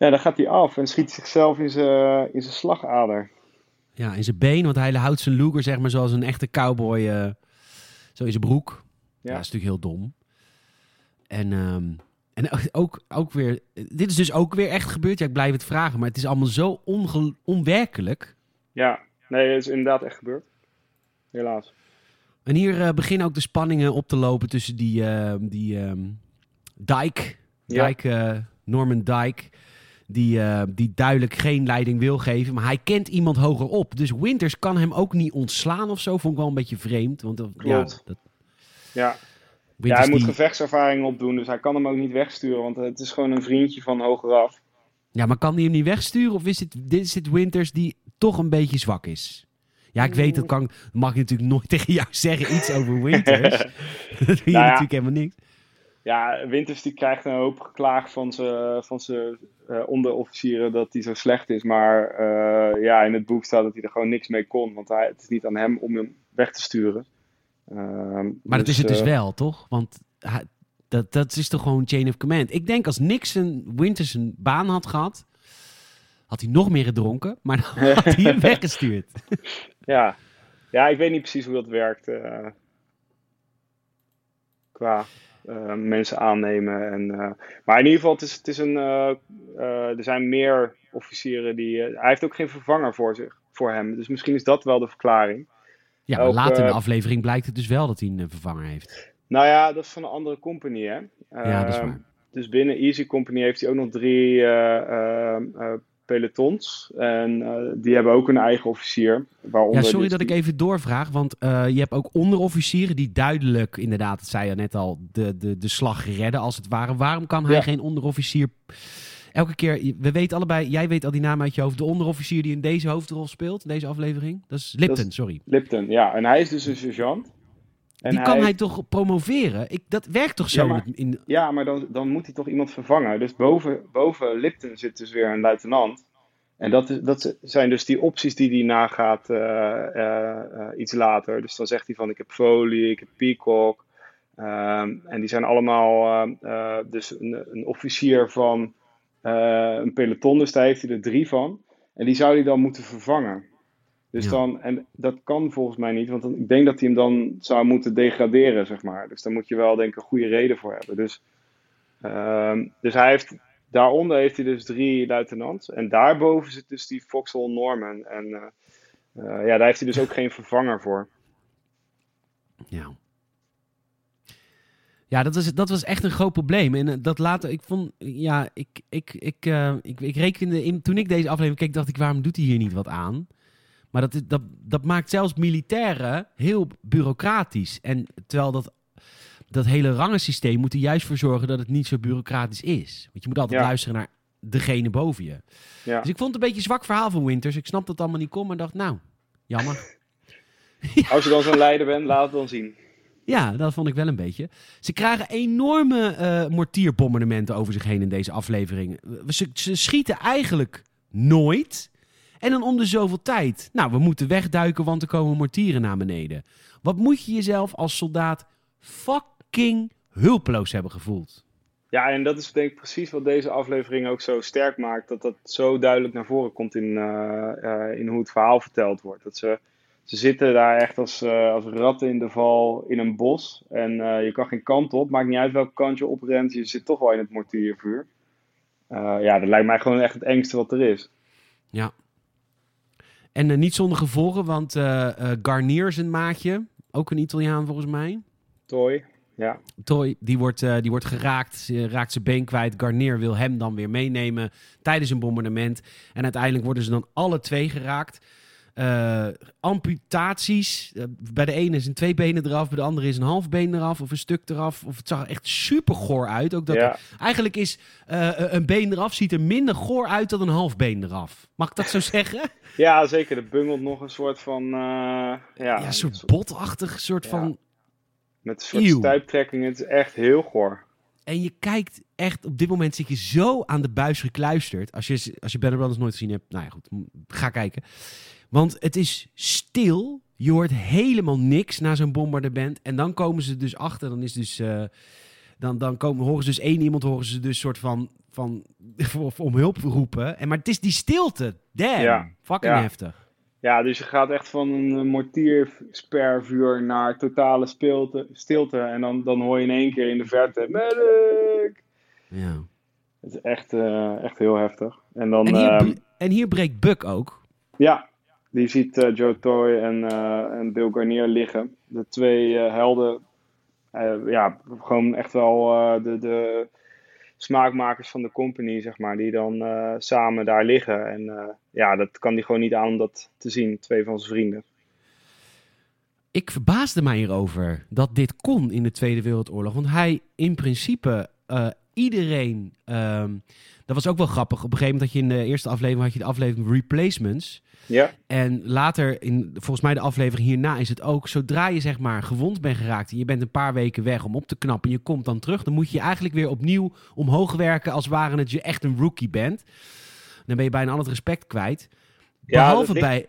Speaker 2: Ja, dan gaat hij af en schiet zichzelf in zijn, in zijn slagader.
Speaker 1: Ja, in zijn been. Want hij houdt zijn Luger zeg maar zoals een echte cowboy. Uh, zo in zijn broek. Ja. dat is natuurlijk heel dom. En... Um, en ook, ook weer, dit is dus ook weer echt gebeurd. Ja, ik blijf het vragen, maar het is allemaal zo onwerkelijk.
Speaker 2: Ja, nee, het is inderdaad echt gebeurd. Helaas.
Speaker 1: En hier uh, beginnen ook de spanningen op te lopen tussen die, uh, die um, Dijk, ja. Dijk Norman Dijk, die, die duidelijk geen leiding wil geven. Maar hij kent iemand hoger op. Dus Winters kan hem ook niet ontslaan of zo. Vond ik wel een beetje vreemd. Want,
Speaker 2: ja, dat... ja, ja, hij moet gevechtservaring opdoen, dus hij kan hem ook niet wegsturen, want het is gewoon een vriendje van hogeraf.
Speaker 1: Ja, maar kan hij hem niet wegsturen of is het, dit is het Winters die toch een beetje zwak is? Ja, ik weet, dat kan, mag ik natuurlijk nooit tegen jou zeggen iets over Winters. dat weet je nou ja, natuurlijk helemaal niks.
Speaker 2: Ja, Winters die krijgt een hoop geklaagd van zijn van uh, onderofficieren dat hij zo slecht is. Maar uh, ja, in het boek staat dat hij er gewoon niks mee kon. Want hij, het is niet aan hem om hem weg te sturen.
Speaker 1: Ehm, maar dat is het dus eh, wel, toch? Want dat, dat is toch gewoon chain of command. Ik denk als Nixon Winters een baan had gehad, had hij nog meer gedronken, maar dan had hij hem weggestuurd.
Speaker 2: ja. ja, ik weet niet precies hoe dat werkt. Qua uh, mensen aannemen. En, uh, maar in ieder geval, het is, het is een, er zijn meer officieren die. hij heeft ook geen vervanger voor, zich, voor hem. Dus misschien is dat wel de verklaring.
Speaker 1: Ja, maar later in de aflevering blijkt het dus wel dat hij een vervanger heeft.
Speaker 2: Nou ja, dat is van een andere company, hè?
Speaker 1: ja, dat is ehm, waar.
Speaker 2: dus binnen Easy Company heeft hij ook nog drie pelotons. En die hebben ook een eigen officier.
Speaker 1: Ja, sorry dat ik even doorvraag, want je hebt ook onderofficieren die duidelijk, inderdaad, dat zei je net al, de, de, de slag redden als het ware. Waarom kan hij geen onderofficier elke keer, we weten allebei, jij weet al die naam uit je hoofd. De onderofficier die in deze hoofdrol speelt, deze aflevering. Dat is Lipton, sorry.
Speaker 2: Lipton, ja. En hij is dus een sergeant.
Speaker 1: En die kan hij, toch promoveren? Ik, dat werkt toch zo?
Speaker 2: Ja, maar,
Speaker 1: in...
Speaker 2: ja, maar dan, dan moet hij toch iemand vervangen. Dus boven, boven Lipton zit dus weer een luitenant. En dat, is, dat zijn dus die opties die hij nagaat uh, iets later. Dus dan zegt hij van ik heb Folie, ik heb Peacock. Ehm, en die zijn allemaal dus een, een, officier van een peloton, dus daar heeft hij er drie van. En die zou hij dan moeten vervangen. Dus dan, en dat kan volgens mij niet, want dan, ik denk dat hij hem dan zou moeten degraderen, zeg maar. Dus daar moet je wel, denk ik, een goede reden voor hebben. Dus, uh, dus hij heeft, daaronder heeft hij dus drie luitenants. En daarboven zit dus die Vauxhall Norman. En uh, ja, daar heeft hij dus ook geen vervanger voor.
Speaker 1: Ja. Ja, dat was, dat was echt een groot probleem. En eh, dat later, ik vond, ja, ik, ik, ik, ik, ik rekende, in, toen ik deze aflevering keek, dacht ik, waarom doet hij hier niet wat aan? Maar dat, dat, dat maakt zelfs militairen heel bureaucratisch. En terwijl dat, dat hele rangensysteem moet er juist voor zorgen dat het niet zo bureaucratisch is. Want je moet altijd luisteren naar degene boven je. Ja. Dus ik vond het een beetje een zwak verhaal van Winters. Ik snap dat allemaal niet kon, maar dacht, nou, jammer.
Speaker 2: Als je dan zo'n leider bent, laat het dan zien.
Speaker 1: Ja, dat vond ik wel een beetje. Ze krijgen enorme uh, mortierbombardementen over zich heen in deze aflevering. Ze, ze, schieten eigenlijk nooit. En dan om de zoveel tijd. Nou, we moeten wegduiken, want er komen mortieren naar beneden. Wat moet je jezelf als soldaat fucking hulpeloos hebben gevoeld?
Speaker 2: Ja, en dat is denk ik precies wat deze aflevering ook zo sterk maakt. Dat dat zo duidelijk naar voren komt in, uh, uh, in hoe het verhaal verteld wordt. Dat ze ze zitten daar echt als, uh, als ratten in de val in een bos. En je kan geen kant op. Maakt niet uit welke kant je oprent. Je zit toch wel in het mortiervuur. Ja, dat lijkt mij gewoon echt het engste wat er is.
Speaker 1: Ja. En niet zonder gevolgen, want Garnier is een maatje. Ook een Italiaan volgens mij.
Speaker 2: Toy, ja.
Speaker 1: Toy, die wordt, die wordt geraakt, raakt zijn been kwijt. Garnier wil hem dan weer meenemen tijdens een bombardement. En uiteindelijk worden ze dan alle twee geraakt. Uh, amputaties. Uh, bij de ene is een twee benen eraf, bij de andere is een half been eraf of een stuk eraf. Of het zag er echt super goor uit. Ook dat
Speaker 2: ja.
Speaker 1: eigenlijk is uh, een been eraf ziet er minder goor uit dan een half been eraf. Mag ik dat zo zeggen?
Speaker 2: Ja, zeker. Er bungelt nog een soort van. ja,
Speaker 1: ja, een soort botachtig soort ja. van.
Speaker 2: Met een soort. Het is echt heel goor.
Speaker 1: En je kijkt echt, op dit moment zit je zo aan de buis gekluisterd. Als je, als je Banner Brothers nooit gezien hebt, nou ja, goed, ga kijken. Want het is stil. Je hoort helemaal niks na zo'n bombardement. En dan komen ze dus achter. Dan is dus. Uh, dan, dan komen, horen ze dus één iemand, horen ze dus soort van, van om hulp roepen. En, maar het is die stilte. Damn. Ja. Fucking ja. heftig.
Speaker 2: Ja, dus je gaat echt van een mortierspervuur naar totale stilte, stilte. En dan, dan hoor je in één keer in de verte... Medic!
Speaker 1: Ja.
Speaker 2: Het is echt, uh, echt heel heftig. En, dan,
Speaker 1: en, hier,
Speaker 2: uh,
Speaker 1: en hier breekt Buck ook.
Speaker 2: Ja, die ziet uh, Joe Toy en, uh, en Bill Garnier liggen. De twee uh, helden. ja, gewoon echt wel de, de smaakmakers van de company, zeg maar. Die dan samen daar liggen. En ja, dat kan hij gewoon niet aan om dat te zien. Twee van zijn vrienden.
Speaker 1: Ik verbaasde mij hierover dat dit kon in de Tweede Wereldoorlog. Want hij in principe iedereen. Um, dat was ook wel grappig. Op een gegeven moment had je in de eerste aflevering had je de aflevering Replacements.
Speaker 2: Ja.
Speaker 1: En later, in volgens mij de aflevering hierna, is het ook... zodra je zeg maar gewond bent geraakt... en je bent een paar weken weg om op te knappen... en je komt dan terug... dan moet je eigenlijk weer opnieuw omhoog werken... als waren het je echt een rookie bent. Dan ben je bijna al het respect kwijt. Behalve
Speaker 2: ja, dat
Speaker 1: bij...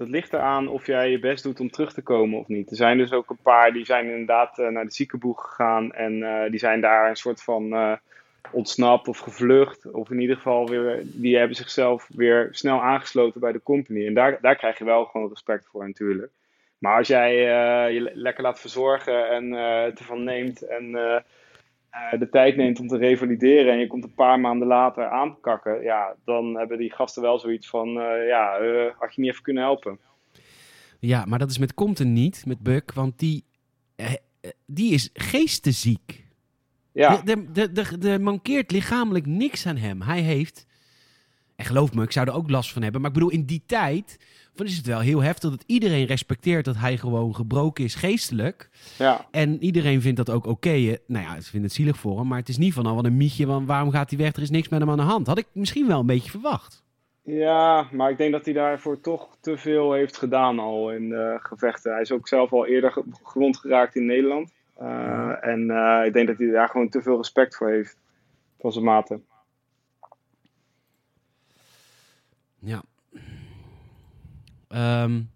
Speaker 2: Dat ligt eraan of jij je best doet om terug te komen of niet. Er zijn dus ook een paar die zijn inderdaad uh, naar de ziekenboeg gegaan... en uh, die zijn daar een soort van... Uh, ontsnapt of gevlucht. Of in ieder geval weer, die hebben zichzelf weer snel aangesloten bij de company. En daar, daar krijg je wel gewoon respect voor natuurlijk. Maar als jij je lekker laat verzorgen en ervan neemt en de tijd neemt om te revalideren en je komt een paar maanden later aankakken, ja, dan hebben die gasten wel zoiets van, ja, had je niet even kunnen helpen.
Speaker 1: Ja, maar dat is met Compton niet, met Buck, want die, die is geesteziek.
Speaker 2: Ja,
Speaker 1: er mankeert lichamelijk niks aan hem. Hij heeft, en geloof me, ik zou er ook last van hebben. Maar ik bedoel, in die tijd van is het wel heel heftig dat iedereen respecteert dat hij gewoon gebroken is geestelijk.
Speaker 2: ja.
Speaker 1: En iedereen vindt dat ook oké. Eh, Nou ja, ze vinden het zielig voor hem. Maar het is niet van, al wat een mietje, want waarom gaat hij weg? Er is niks met hem aan de hand. Had ik misschien wel een beetje verwacht.
Speaker 2: Ja, maar ik denk dat hij daarvoor toch te veel heeft gedaan al in de gevechten. Hij is ook zelf al eerder ge- gewond geraakt in Nederland. Uh, en uh, ik denk dat hij daar gewoon te veel respect voor heeft. Van zijn maten.
Speaker 1: Ja. Um,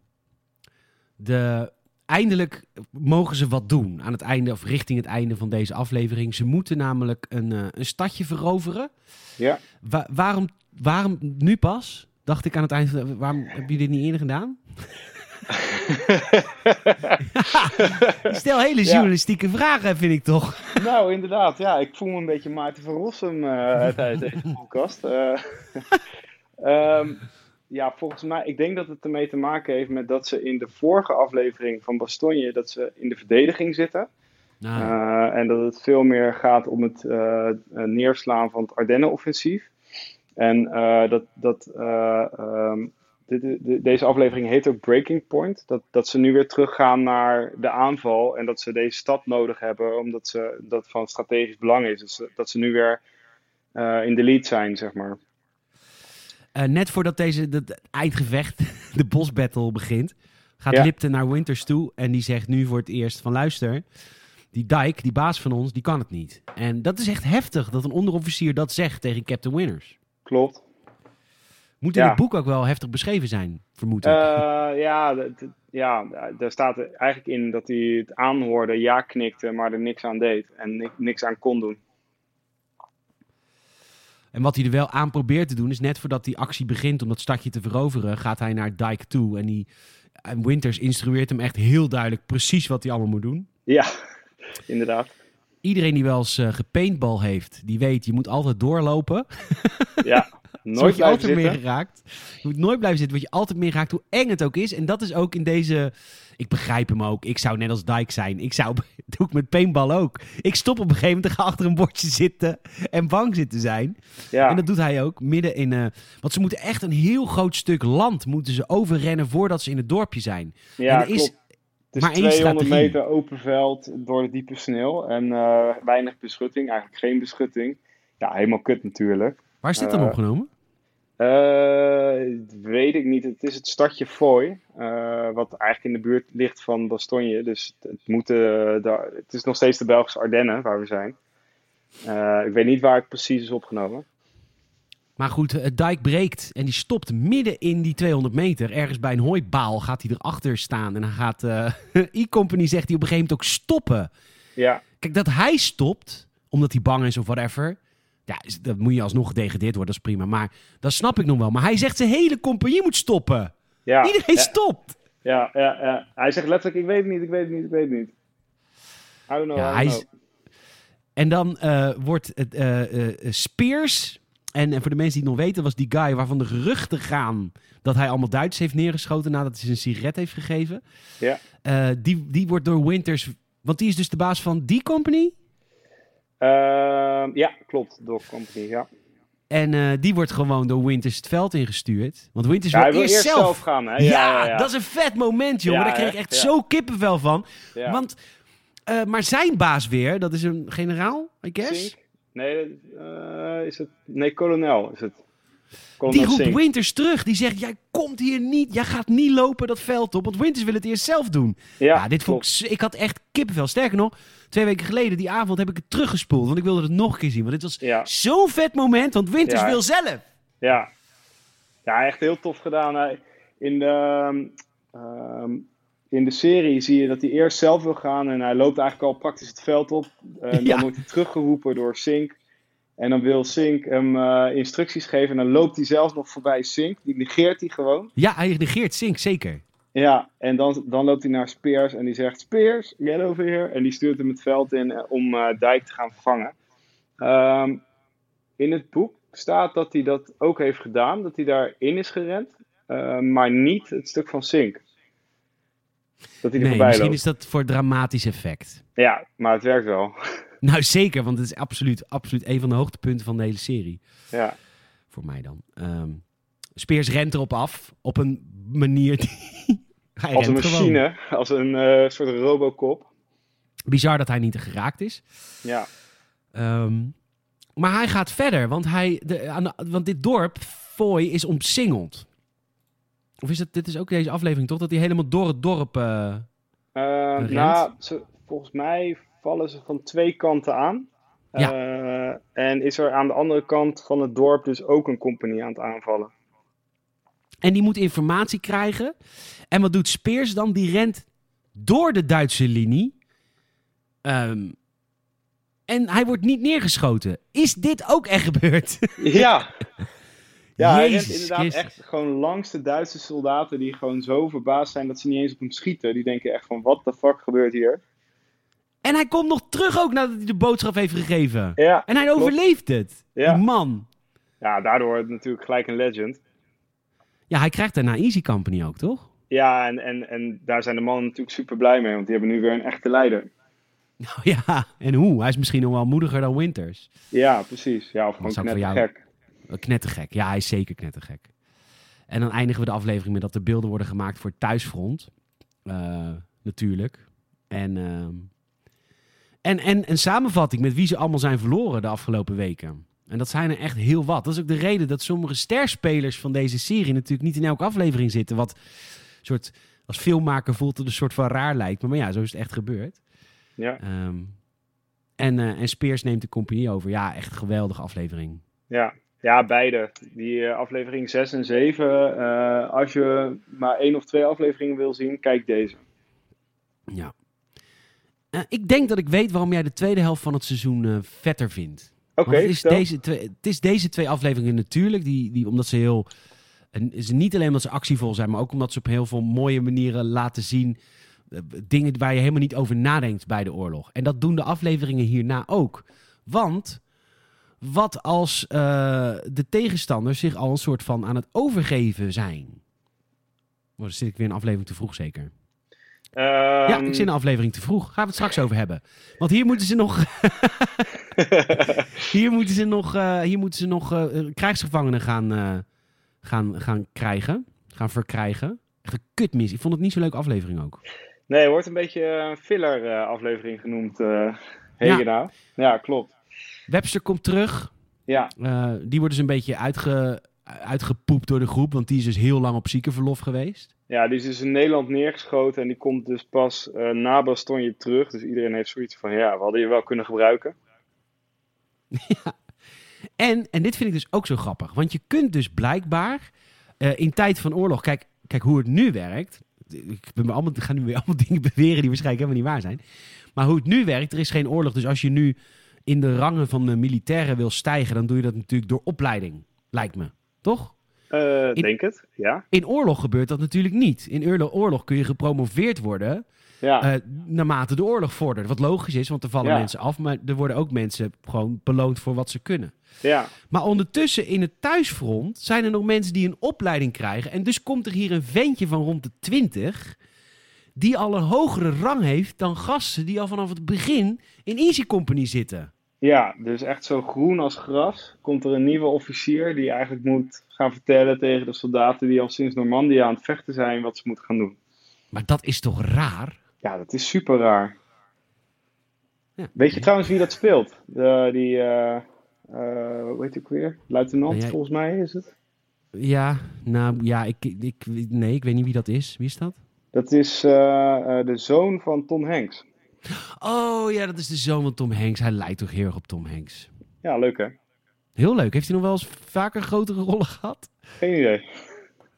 Speaker 1: de, eindelijk mogen ze wat doen aan het einde of richting het einde van deze aflevering. Ze moeten namelijk een, uh, een stadje veroveren.
Speaker 2: Ja.
Speaker 1: Wa waarom, waarom nu pas? Dacht ik aan het eind. Van, waarom heb je dit niet eerder gedaan? ja, stel hele journalistieke ja. vragen, vind ik toch?
Speaker 2: Nou, inderdaad. Ja, ik voel me een beetje Maarten van Rossum uh, tijdens deze podcast. Uh, um, ja, volgens mij, ik denk dat het ermee te maken heeft met dat ze in de vorige aflevering van Bastogne, dat ze in de verdediging zitten.
Speaker 1: Nou.
Speaker 2: Uh, en dat het veel meer gaat om het uh, neerslaan van het Ardennen-offensief. En uh, dat, dat um, dit, de, deze aflevering heet ook Breaking Point. Dat, dat ze nu weer teruggaan naar de aanval en dat ze deze stad nodig hebben, omdat ze, dat van strategisch belang is. Dus dat ze nu weer in de lead zijn, zeg maar.
Speaker 1: Uh, net voordat deze dat eindgevecht, de bosbattle begint, gaat
Speaker 2: Ja.
Speaker 1: Lipton naar Winters toe en die zegt nu voor het eerst van luister, die Dyke, die baas van ons, die kan het niet. En dat is echt heftig dat een onderofficier dat zegt tegen Captain Winners.
Speaker 2: Klopt.
Speaker 1: Moet in
Speaker 2: Ja.
Speaker 1: het boek ook wel heftig beschreven zijn, vermoed ik.
Speaker 2: Uh, ja, ja, daar staat eigenlijk in dat hij het aanhoorde, ja knikte, maar er niks aan deed en ni- niks aan kon doen.
Speaker 1: En wat hij er wel aan probeert te doen, is net voordat die actie begint om dat stadje te veroveren, gaat hij naar Dyke toe. En, die, en Winters instrueert hem echt heel duidelijk precies wat hij allemaal moet doen.
Speaker 2: Ja, inderdaad.
Speaker 1: Iedereen die wel eens uh, heeft, die weet, je moet altijd doorlopen.
Speaker 2: Ja, nooit
Speaker 1: word je altijd meer geraakt. Je moet nooit blijven zitten, word je altijd meer geraakt, hoe eng het ook is. En dat is ook in deze... Ik begrijp hem ook. Ik zou net als Dyke zijn. Ik zou... doe ik met paintball ook. Ik stop op een gegeven moment en ga achter een bordje zitten en bang zitten zijn.
Speaker 2: Ja,
Speaker 1: En dat doet hij ook midden in... eh want ze moeten echt een heel groot stuk land moeten ze overrennen voordat ze in het dorpje zijn.
Speaker 2: ja
Speaker 1: en er is.
Speaker 2: Het
Speaker 1: maar
Speaker 2: is
Speaker 1: één
Speaker 2: 200
Speaker 1: strategie.
Speaker 2: meter open veld door de diepe sneeuw en eh, weinig beschutting, eigenlijk geen beschutting. Ja, helemaal kut natuurlijk.
Speaker 1: Waar is dit dan
Speaker 2: Eh,
Speaker 1: opgenomen?
Speaker 2: Eh, weet ik niet. Het is het stadje Foy, eh, wat eigenlijk in de buurt ligt van Bastogne. Dus het, het moet, eh, daar- het is nog steeds de Belgische Ardennen waar we zijn. Ik weet niet waar het precies is opgenomen.
Speaker 1: Maar goed, het dijk breekt en die stopt midden in die 200 meter. Ergens bij een hooibaal gaat hij erachter staan. En dan gaat E-Company, zegt hij op een gegeven moment ook stoppen.
Speaker 2: Ja,
Speaker 1: Kijk, dat hij stopt, omdat hij bang is of whatever. Ja, dat moet je alsnog gedegradeerd worden, dat is prima. Maar dat snap ik nog wel. Maar hij zegt zijn hele compagnie moet stoppen.
Speaker 2: ja,
Speaker 1: Iedereen
Speaker 2: ja,
Speaker 1: stopt.
Speaker 2: ja, ja, ja. Hij zegt letterlijk, ik weet het niet, ik weet het niet, ik weet het niet. I don't know,
Speaker 1: Ja,
Speaker 2: I don't.
Speaker 1: En dan eh, wordt het eh, eh, Spears. En, en voor de mensen die het nog weten, was die guy waarvan de geruchten gaan dat hij allemaal Duits heeft neergeschoten nadat hij zijn sigaret heeft gegeven.
Speaker 2: Ja.
Speaker 1: Die, die wordt door Winters. Want die is dus de baas van die company.
Speaker 2: Ehm, ja, klopt, door Company, ja.
Speaker 1: En eh, die wordt gewoon door Winters het veld ingestuurd. Want Winters
Speaker 2: ja
Speaker 1: wil, eerst, zelf.
Speaker 2: gaan, hè?
Speaker 1: Ja,
Speaker 2: Ja, ja, ja.
Speaker 1: dat is een vet moment, jongen. Daar kreeg ik echt zo kippenvel van. Want, eh, maar zijn baas weer, dat is een generaal, I guess.
Speaker 2: Nee, eh, is het... Nee, kolonel is het.
Speaker 1: Die roept. Winters terug. Die zegt, jij komt hier niet. Jij gaat niet lopen dat veld op. Want Winters wil het eerst zelf doen. Ja,
Speaker 2: Ja,
Speaker 1: dit vond ik, had echt kippenvel. Sterker nog, twee weken geleden, die avond, heb ik het teruggespoeld. Want ik wilde het nog een keer zien. Want dit was
Speaker 2: Ja.
Speaker 1: zo'n vet moment. Want Winters
Speaker 2: Ja.
Speaker 1: wil zelf.
Speaker 2: Ja. ja, echt heel tof gedaan. Hij- In de, ehm, ehm, in de serie zie je dat hij eerst zelf wil gaan en hij loopt eigenlijk al praktisch het veld op. En. Dan wordt hij teruggeroepen door Sink. En dan wil Sink hem eh, instructies geven en dan loopt hij zelfs nog voorbij Sink. Die negeert hij gewoon.
Speaker 1: Ja, hij negeert Sink, zeker.
Speaker 2: Ja, en dan, dan loopt hij naar Spears en die zegt: Spears, get over here. En die stuurt hem het veld in eh, om eh, Dijk te gaan vervangen. Ehm, in het boek staat dat hij dat ook heeft gedaan, dat hij daarin is gerend, maar niet het stuk van Sink. Dat hij er
Speaker 1: Nee,
Speaker 2: voorbij
Speaker 1: misschien
Speaker 2: loopt.
Speaker 1: is dat voor dramatisch effect.
Speaker 2: Ja, maar het werkt wel.
Speaker 1: Nou, zeker, want het is absoluut, absoluut een van de hoogtepunten van de hele serie.
Speaker 2: Ja.
Speaker 1: Voor mij dan. Ehm, Spears rent erop af op een manier die... hij
Speaker 2: Als een
Speaker 1: gewoon.
Speaker 2: machine, als een eh, soort robocop.
Speaker 1: Bizar dat hij niet geraakt is.
Speaker 2: Ja.
Speaker 1: Ehm, maar hij gaat verder, want, hij, de, aan de- want dit dorp, Foy, is omsingeld. Of is het, dit is ook deze aflevering toch, dat hij helemaal door het dorp... Eh, Rent?
Speaker 2: nou, volgens mij vallen ze van twee kanten aan.
Speaker 1: Ja.
Speaker 2: Eh, en is er aan de andere kant van het dorp dus ook een compagnie aan het aanvallen.
Speaker 1: En die moet informatie krijgen. En wat doet Spears dan? Die rent door de Duitse linie. Ehm, en hij wordt niet neergeschoten. Is dit ook echt gebeurd?
Speaker 2: Ja. Ja, hij rent inderdaad
Speaker 1: Christus.
Speaker 2: echt gewoon langs de Duitse soldaten die gewoon zo verbaasd zijn dat ze niet eens op hem schieten. Die denken echt van, wat de fuck gebeurt hier?
Speaker 1: En hij komt nog terug ook nadat hij de boodschap heeft gegeven.
Speaker 2: Ja,
Speaker 1: En hij
Speaker 2: klopt.
Speaker 1: overleeft het.
Speaker 2: Ja.
Speaker 1: Die man.
Speaker 2: ja daardoor natuurlijk gelijk een legend.
Speaker 1: Ja, hij krijgt daarna Easy Company ook, toch?
Speaker 2: Ja, en, en, en daar zijn de mannen natuurlijk super blij mee, want die hebben nu weer een echte leider.
Speaker 1: Nou ja, en hoe? Hij is misschien nog wel moediger dan Winters.
Speaker 2: Ja, precies. Ja, of gewoon
Speaker 1: zou
Speaker 2: net
Speaker 1: voor jou-
Speaker 2: gek.
Speaker 1: Eh, Knettergek. Ja, hij is zeker knettergek. En dan eindigen we de aflevering met dat er beelden worden gemaakt voor thuisfront. Eh, natuurlijk. En, ehm, en, en een samenvatting met wie ze allemaal zijn verloren de afgelopen weken. En dat zijn er echt heel wat. Dat is ook de reden dat sommige sterspelers van deze serie natuurlijk niet in elke aflevering zitten. Wat soort, als filmmaker voelt het een soort van raar lijkt. Maar, maar ja, zo is het echt gebeurd.
Speaker 2: Ja,
Speaker 1: Ehm, en, eh, en Spears neemt de compagnie over. Ja, echt een geweldige aflevering.
Speaker 2: ja. ja beide. Die eh, aflevering 6 en 7. eh, als je maar één of twee afleveringen wil zien, kijk deze.
Speaker 1: Ja. Eh, ik denk dat ik weet waarom jij de tweede helft van het seizoen eh, vetter vindt.
Speaker 2: Oké,
Speaker 1: het, is deze twee, het is deze twee afleveringen natuurlijk, die, die, omdat ze heel... En ze niet alleen omdat ze actievol zijn, maar ook omdat ze op heel veel mooie manieren laten zien... eh, dingen waar je helemaal niet over nadenkt bij de oorlog. En dat doen de afleveringen hierna ook. Want wat als eh, de tegenstanders zich al een soort van aan het overgeven zijn? Oh, dan zit ik weer een aflevering te vroeg zeker. Ja,
Speaker 2: Ehm,
Speaker 1: ik zit in een aflevering te vroeg. Gaan we het straks over hebben. Want hier moeten ze nog. hier moeten ze nog. eh, hier moeten ze nog eh, krijgsgevangenen gaan, eh, gaan, gaan krijgen. Gaan verkrijgen. Echt een kutmis. Ik vond het niet zo'n leuke aflevering ook.
Speaker 2: Nee, het wordt een beetje een filler aflevering genoemd. eh Hegena. Ja. klopt.
Speaker 1: Webster komt terug.
Speaker 2: Ja,
Speaker 1: die wordt dus een beetje uitge, uitgepoept door de groep. Want die is dus heel lang op ziekenverlof geweest.
Speaker 2: Ja, die is dus in Nederland neergeschoten en die komt dus pas eh, na Bastogne terug. Dus iedereen heeft zoiets van, ja, we hadden je wel kunnen gebruiken.
Speaker 1: En, en dit vind ik dus ook zo grappig. Want je kunt dus blijkbaar eh, in tijd van oorlog... Kijk, kijk hoe het nu werkt. Ik, ben allemaal, ga nu weer allemaal dingen beweren die waarschijnlijk helemaal niet waar zijn. Maar hoe het nu werkt, er is geen oorlog. Dus als je nu in de rangen van de militairen wil stijgen... dan doe je dat natuurlijk door opleiding, lijkt me. Toch?
Speaker 2: Eh,
Speaker 1: In-
Speaker 2: Denk het, ja.
Speaker 1: In oorlog gebeurt dat natuurlijk niet. In oorlog, oorlog kun je gepromoveerd worden...
Speaker 2: Ja,
Speaker 1: eh, naarmate de oorlog vordert. Wat logisch is, want er vallen
Speaker 2: Ja.
Speaker 1: mensen af... maar er worden ook mensen gewoon beloond voor wat ze kunnen.
Speaker 2: ja.
Speaker 1: Maar ondertussen in het thuisfront zijn er nog mensen die een opleiding krijgen. En dus komt er hier een ventje van rond de 20. die al een hogere rang heeft dan gasten die al vanaf het begin in Easy Company zitten.
Speaker 2: Ja, dus echt zo groen als gras komt er een nieuwe officier die eigenlijk moet gaan vertellen tegen de soldaten die al sinds Normandië aan het vechten zijn wat ze moeten gaan doen.
Speaker 1: Maar dat is toch raar?
Speaker 2: Ja, dat is super raar.
Speaker 1: Ja.
Speaker 2: Weet je trouwens wie dat speelt? De, die, eh, hoe heet ik weer? Luitenant,
Speaker 1: jij-
Speaker 2: volgens mij is het.
Speaker 1: Ja, nou ja, ik, ik, nee, ik weet niet wie dat is. Wie is dat?
Speaker 2: Dat is eh, de zoon van Tom Hanks.
Speaker 1: Oh ja, dat is de zoon van Tom Hanks. Hij lijkt toch heel erg op Tom Hanks.
Speaker 2: Ja, leuk hè?
Speaker 1: Heel leuk. Heeft hij nog wel eens vaker grotere rollen gehad?
Speaker 2: Geen idee.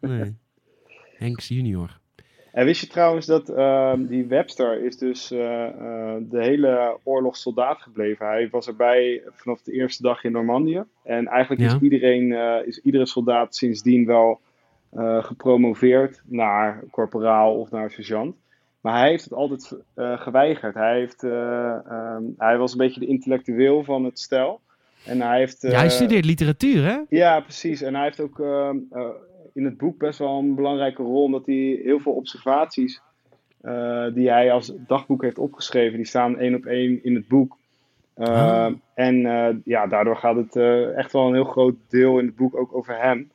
Speaker 1: Nee. Hanks junior.
Speaker 2: En wist je trouwens dat ehm, die Webster is dus eh, eh, de hele oorlog soldaat gebleven. Hij was erbij vanaf de eerste dag in Normandië. En eigenlijk
Speaker 1: Ja.
Speaker 2: is, iedereen, eh, is iedere soldaat sindsdien wel gepromoveerd naar korporaal of naar sergeant. Maar hij heeft het altijd eh, geweigerd. Hij, heeft, eh, ehm, hij was een beetje de intellectueel van het stel. En hij heeft...
Speaker 1: ja, hij
Speaker 2: eh,
Speaker 1: studeert literatuur, hè?
Speaker 2: ja, precies. En hij heeft ook ehm, eh, in het boek best wel een belangrijke rol, omdat hij heel veel observaties die hij als dagboek heeft opgeschreven, die staan één op één in het boek. Uh, En ja, daardoor gaat het echt wel een heel groot deel in het boek ook over hem.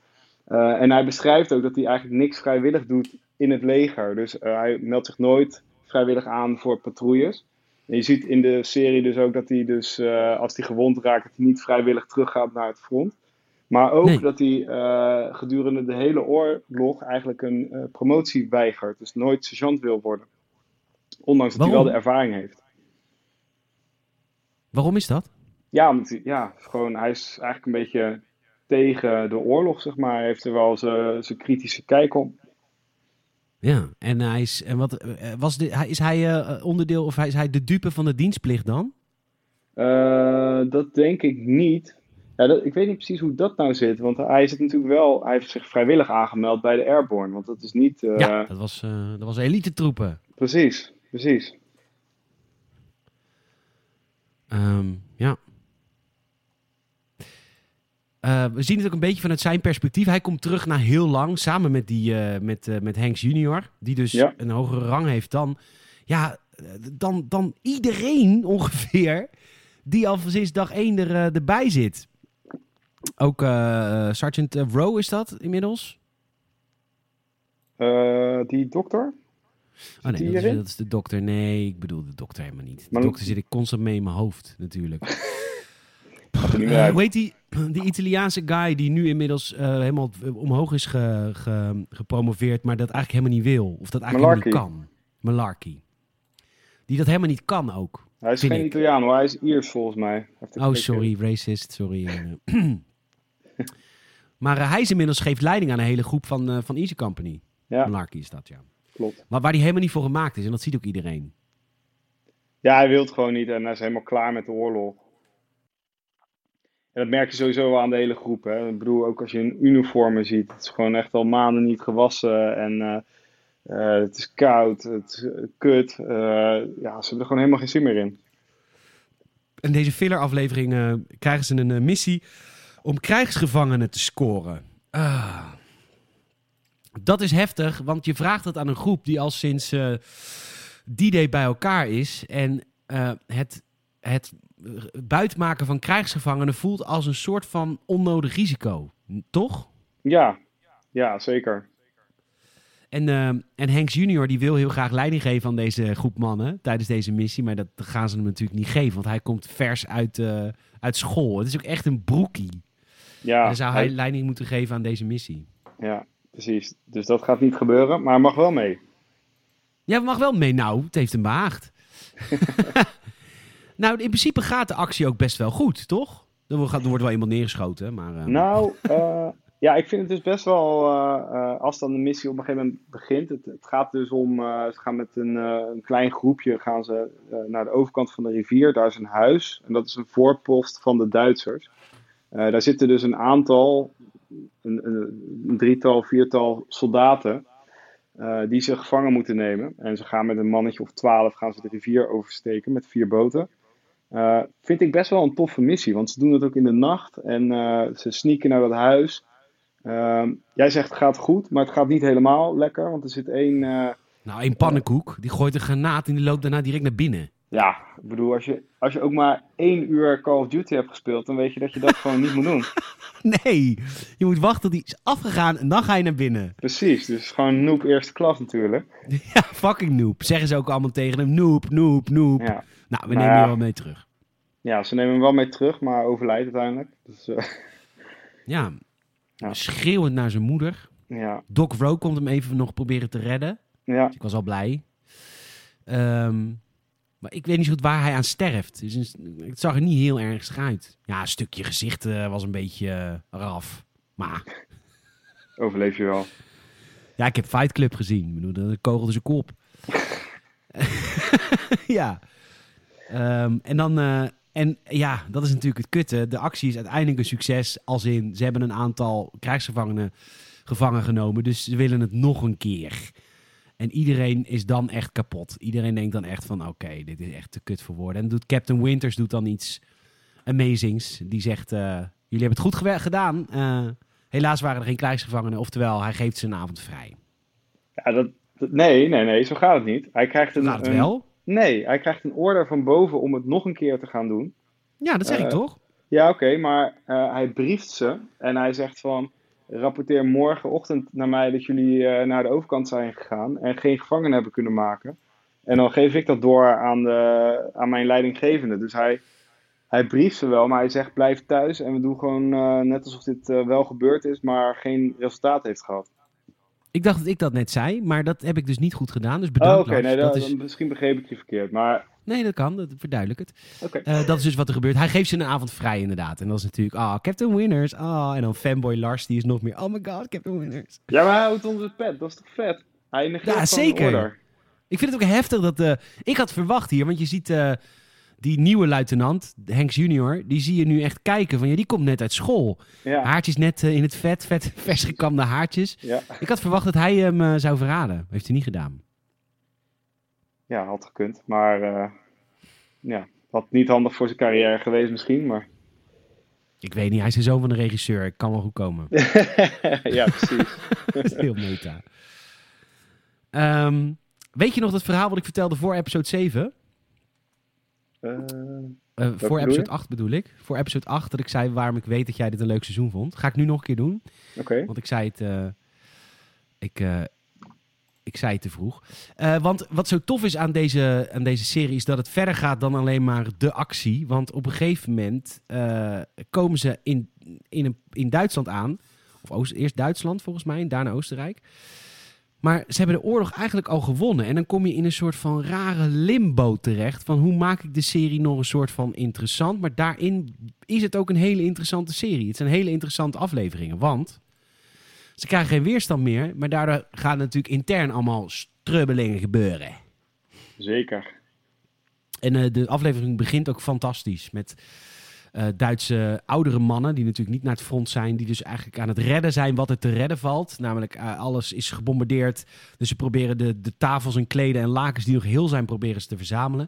Speaker 2: en hij beschrijft ook dat hij eigenlijk niks vrijwillig doet in het leger. Dus hij meldt zich nooit vrijwillig aan voor patrouilles. En je ziet in de serie dus ook dat hij dus, als hij gewond raakt, dat hij niet vrijwillig teruggaat naar het front. Maar ook dat hij uh, gedurende de hele oorlog eigenlijk een uh, promotie weigert. Dus nooit sergeant wil worden. Ondanks dat hij wel de ervaring heeft.
Speaker 1: Waarom is dat?
Speaker 2: Ja, omdat hij, ja, gewoon, hij is eigenlijk een beetje tegen de oorlog, zeg maar. Hij heeft er wel zijn kritische kijk op.
Speaker 1: Ja, en hij is, en wat, eh, was de, is hij onderdeel of is hij de dupe van de dienstplicht dan?
Speaker 2: dat denk ik niet. Ja, dat, ik weet niet precies hoe dat nou zit. Want hij zit natuurlijk wel. Hij heeft zich vrijwillig aangemeld bij de Airborne. Want dat is niet. Uh...
Speaker 1: Ja, dat was, dat was elite troepen.
Speaker 2: Precies, precies.
Speaker 1: Um, ja. Uh, we zien het ook een beetje vanuit zijn perspectief. Hij komt terug na heel lang samen met, die, met, met Hanks junior. Die dus ja. een hogere rang heeft dan, ja, dan, dan iedereen ongeveer. Die al sinds dag één er, erbij zit. Ook Sergeant Rowe is dat inmiddels?
Speaker 2: Die dokter?
Speaker 1: Oh nee, dat is, dat is, de dokter. Nee, ik bedoel de dokter helemaal niet. De dokter zit ik constant mee in mijn hoofd, natuurlijk. uh, hoe heet die, die Italiaanse guy die nu inmiddels uh, helemaal omhoog is ge, ge, gepromoveerd, maar dat eigenlijk helemaal niet wil? Of dat eigenlijk niet kan? Malarkey. Die dat helemaal niet kan ook.
Speaker 2: Hij is geen ik. Italiaan hoor, hij is Iers volgens mij.
Speaker 1: Oh, sorry, racist, sorry. maar uh, hij is inmiddels geeft leiding aan een hele groep van, van Easy Company. Ja. Malarkey is dat, ja.
Speaker 2: Klopt.
Speaker 1: Maar waar hij helemaal niet voor gemaakt is. En dat ziet ook iedereen.
Speaker 2: Ja, hij wil het gewoon niet. En hij is helemaal klaar met de oorlog. En dat merk je sowieso aan de hele groep. Hè. Ik bedoel, ook als je een uniformen ziet. Het is gewoon echt al maanden niet gewassen. En uh, het is koud. Het is kut. ja, ze hebben er gewoon helemaal geen zin meer in.
Speaker 1: In deze filler aflevering krijgen ze een missie om krijgsgevangenen te scoren. Ah. Dat is heftig, want je vraagt het aan een groep die al sinds die day bij elkaar is. En het, het buitmaken van krijgsgevangenen voelt als een soort van onnodig risico. Toch?
Speaker 2: Ja, ja zeker.
Speaker 1: En, uh, en Hanks junior die wil heel graag leiding geven aan deze groep mannen tijdens deze missie. Maar dat gaan ze hem natuurlijk niet geven, want hij komt vers uit, uit school. Het is ook echt een broekie. Ja, dan zou hij, leiding moeten geven aan deze missie.
Speaker 2: Ja, precies. Dus dat gaat niet gebeuren, maar hij mag wel mee.
Speaker 1: Ja, mag wel mee. Nou, het heeft hem behaagd. nou, in principe gaat de actie ook best wel goed, toch? Er wordt, er wordt wel iemand neergeschoten, maar... Uh...
Speaker 2: Nou, uh, ja, ik vind het dus best wel... Uh, als dan de missie op een gegeven moment begint... Het, het gaat dus om... ze gaan met een, een klein groepje gaan ze, naar de overkant van de rivier. Daar is een huis. En dat is een voorpost van de Duitsers. Daar zitten dus een aantal, een, een, drietal, viertal soldaten die ze gevangen moeten nemen. En ze gaan met een mannetje of twaalf gaan ze de rivier oversteken met vier boten. Uh, vind ik best wel een toffe missie, want ze doen het ook in de nacht en ze sneaken naar dat huis. Ehm, jij zegt het gaat goed, maar het gaat niet helemaal lekker, want er zit één...
Speaker 1: nou, één pannenkoek, die gooit een granaat en die loopt daarna direct naar binnen.
Speaker 2: Ja, ik bedoel, als je, als je ook maar één uur Call of Duty hebt gespeeld, dan weet je dat je dat gewoon niet moet doen.
Speaker 1: Nee, je moet wachten tot die is afgegaan en dan ga je naar binnen.
Speaker 2: Precies, dus gewoon noob eerste klas natuurlijk.
Speaker 1: Ja, fucking noob. Zeggen ze ook allemaal tegen hem, noob, noob, noob. Ja. Nou, we nemen hem wel mee terug.
Speaker 2: Ja, ze nemen hem wel mee terug, maar overlijdt uiteindelijk. Dus, uh...
Speaker 1: ja. ja, schreeuwend naar zijn moeder.
Speaker 2: Ja.
Speaker 1: Doc Rowe komt hem even nog proberen te redden.
Speaker 2: Ja.
Speaker 1: Dus ik was al blij. Um, maar ik weet niet zo goed waar hij aan sterft. Dus het zag er niet heel erg uit. Ja, een stukje gezicht uh, was een beetje uh, raf. Maar...
Speaker 2: Overleef je wel.
Speaker 1: Ja, ik heb Fight Club gezien. Ik bedoel, de kogelde zijn kop. ja. Um, en dan... Uh, en ja, dat is natuurlijk het kutte. De actie is uiteindelijk een succes. Als in, ze hebben een aantal krijgsgevangenen gevangen genomen. Dus ze willen het nog een keer. En iedereen is dan echt kapot. Iedereen denkt dan echt van oké, dit is echt te kut voor woorden. En doet Captain Winters doet dan iets amazings. Die zegt, uh, jullie hebben het goed gedaan. Uh, helaas waren er geen krijgsgevangenen. Oftewel, hij geeft ze een avond vrij.
Speaker 2: Ja, dat, nee, nee, nee, zo gaat het niet. Hij krijgt een,
Speaker 1: gaat het wel?
Speaker 2: nee, hij krijgt een order van boven om het nog een keer te gaan doen.
Speaker 1: Ja, dat zeg ik
Speaker 2: Eh,
Speaker 1: toch?
Speaker 2: Ja, oké, maar eh, hij brieft ze en hij zegt van... Rapporteer morgenochtend naar mij dat jullie eh, naar de overkant zijn gegaan en geen gevangenen hebben kunnen maken. En dan geef ik dat door aan, de, aan mijn leidinggevende. Dus hij, hij brieft ze wel, maar hij zegt blijf thuis en we doen gewoon eh, net alsof dit eh, wel gebeurd is, maar geen resultaat heeft gehad.
Speaker 1: Ik dacht dat ik dat net zei, maar dat heb ik dus niet goed gedaan. Dus
Speaker 2: Oh,
Speaker 1: bedankt.
Speaker 2: oké, nee,
Speaker 1: dat
Speaker 2: dat,
Speaker 1: is...
Speaker 2: misschien begreep ik je verkeerd, maar
Speaker 1: Nee, dat kan. Dat verduidelijk het. Eh, dat is dus wat er gebeurt. Hij geeft ze een avond vrij, inderdaad. En dat is natuurlijk, ah, Captain Winners. Ah, en dan fanboy Lars, die is nog meer, oh my god, Captain Winners.
Speaker 2: Ja, maar hij houdt onder het pet, dat is toch vet? Hij negeert
Speaker 1: Ja, zeker. Ik vind het ook heftig dat... eh, ik had verwacht hier, want je ziet eh, die nieuwe luitenant, Hanks junior, die zie je nu echt kijken van, ja, die komt net uit school.
Speaker 2: Ja,
Speaker 1: Haartjes net in het vet, vet, vers gekamde haartjes.
Speaker 2: ja.
Speaker 1: Ik had verwacht dat hij hem zou verraden. Heeft hij niet gedaan.
Speaker 2: Ja, had gekund. Maar eh, ja, had niet handig voor zijn carrière geweest misschien, maar...
Speaker 1: Ik weet niet, hij is de zoon van een regisseur. Ik kan wel goed komen.
Speaker 2: ja, precies.
Speaker 1: Dat is heel meta. Ehm, weet je nog dat verhaal wat ik vertelde voor episode 7?
Speaker 2: Eh,
Speaker 1: Eh, voor episode
Speaker 2: je?
Speaker 1: 8 bedoel ik. Voor episode 8 dat ik zei waarom ik weet dat jij dit een leuk seizoen vond. Ga ik nu nog een keer doen.
Speaker 2: Oké.
Speaker 1: Want ik zei het, ik, ik zei te vroeg. Eh, want wat zo tof is aan deze, aan deze serie is dat het verder gaat dan alleen maar de actie. Want op een gegeven moment eh, komen ze in, in, in Duitsland aan. Of eerst Duitsland volgens mij en daarna Oostenrijk. Maar ze hebben de oorlog eigenlijk al gewonnen. En dan kom je in een soort van rare limbo terecht. Van hoe maak ik de serie nog een soort van interessant. Maar daarin is het ook een hele interessante serie. Het zijn hele interessante afleveringen. Want ze krijgen geen weerstand meer. Maar daardoor gaan natuurlijk intern allemaal strubbelingen gebeuren.
Speaker 2: Zeker.
Speaker 1: En eh, de aflevering begint ook fantastisch. Met eh, Duitse oudere mannen, die natuurlijk niet naar het front zijn. Die dus eigenlijk aan het redden zijn wat er te redden valt. Namelijk, eh, alles is gebombardeerd. Dus ze proberen de, de tafels en kleden en lakens die nog heel zijn, proberen ze te verzamelen.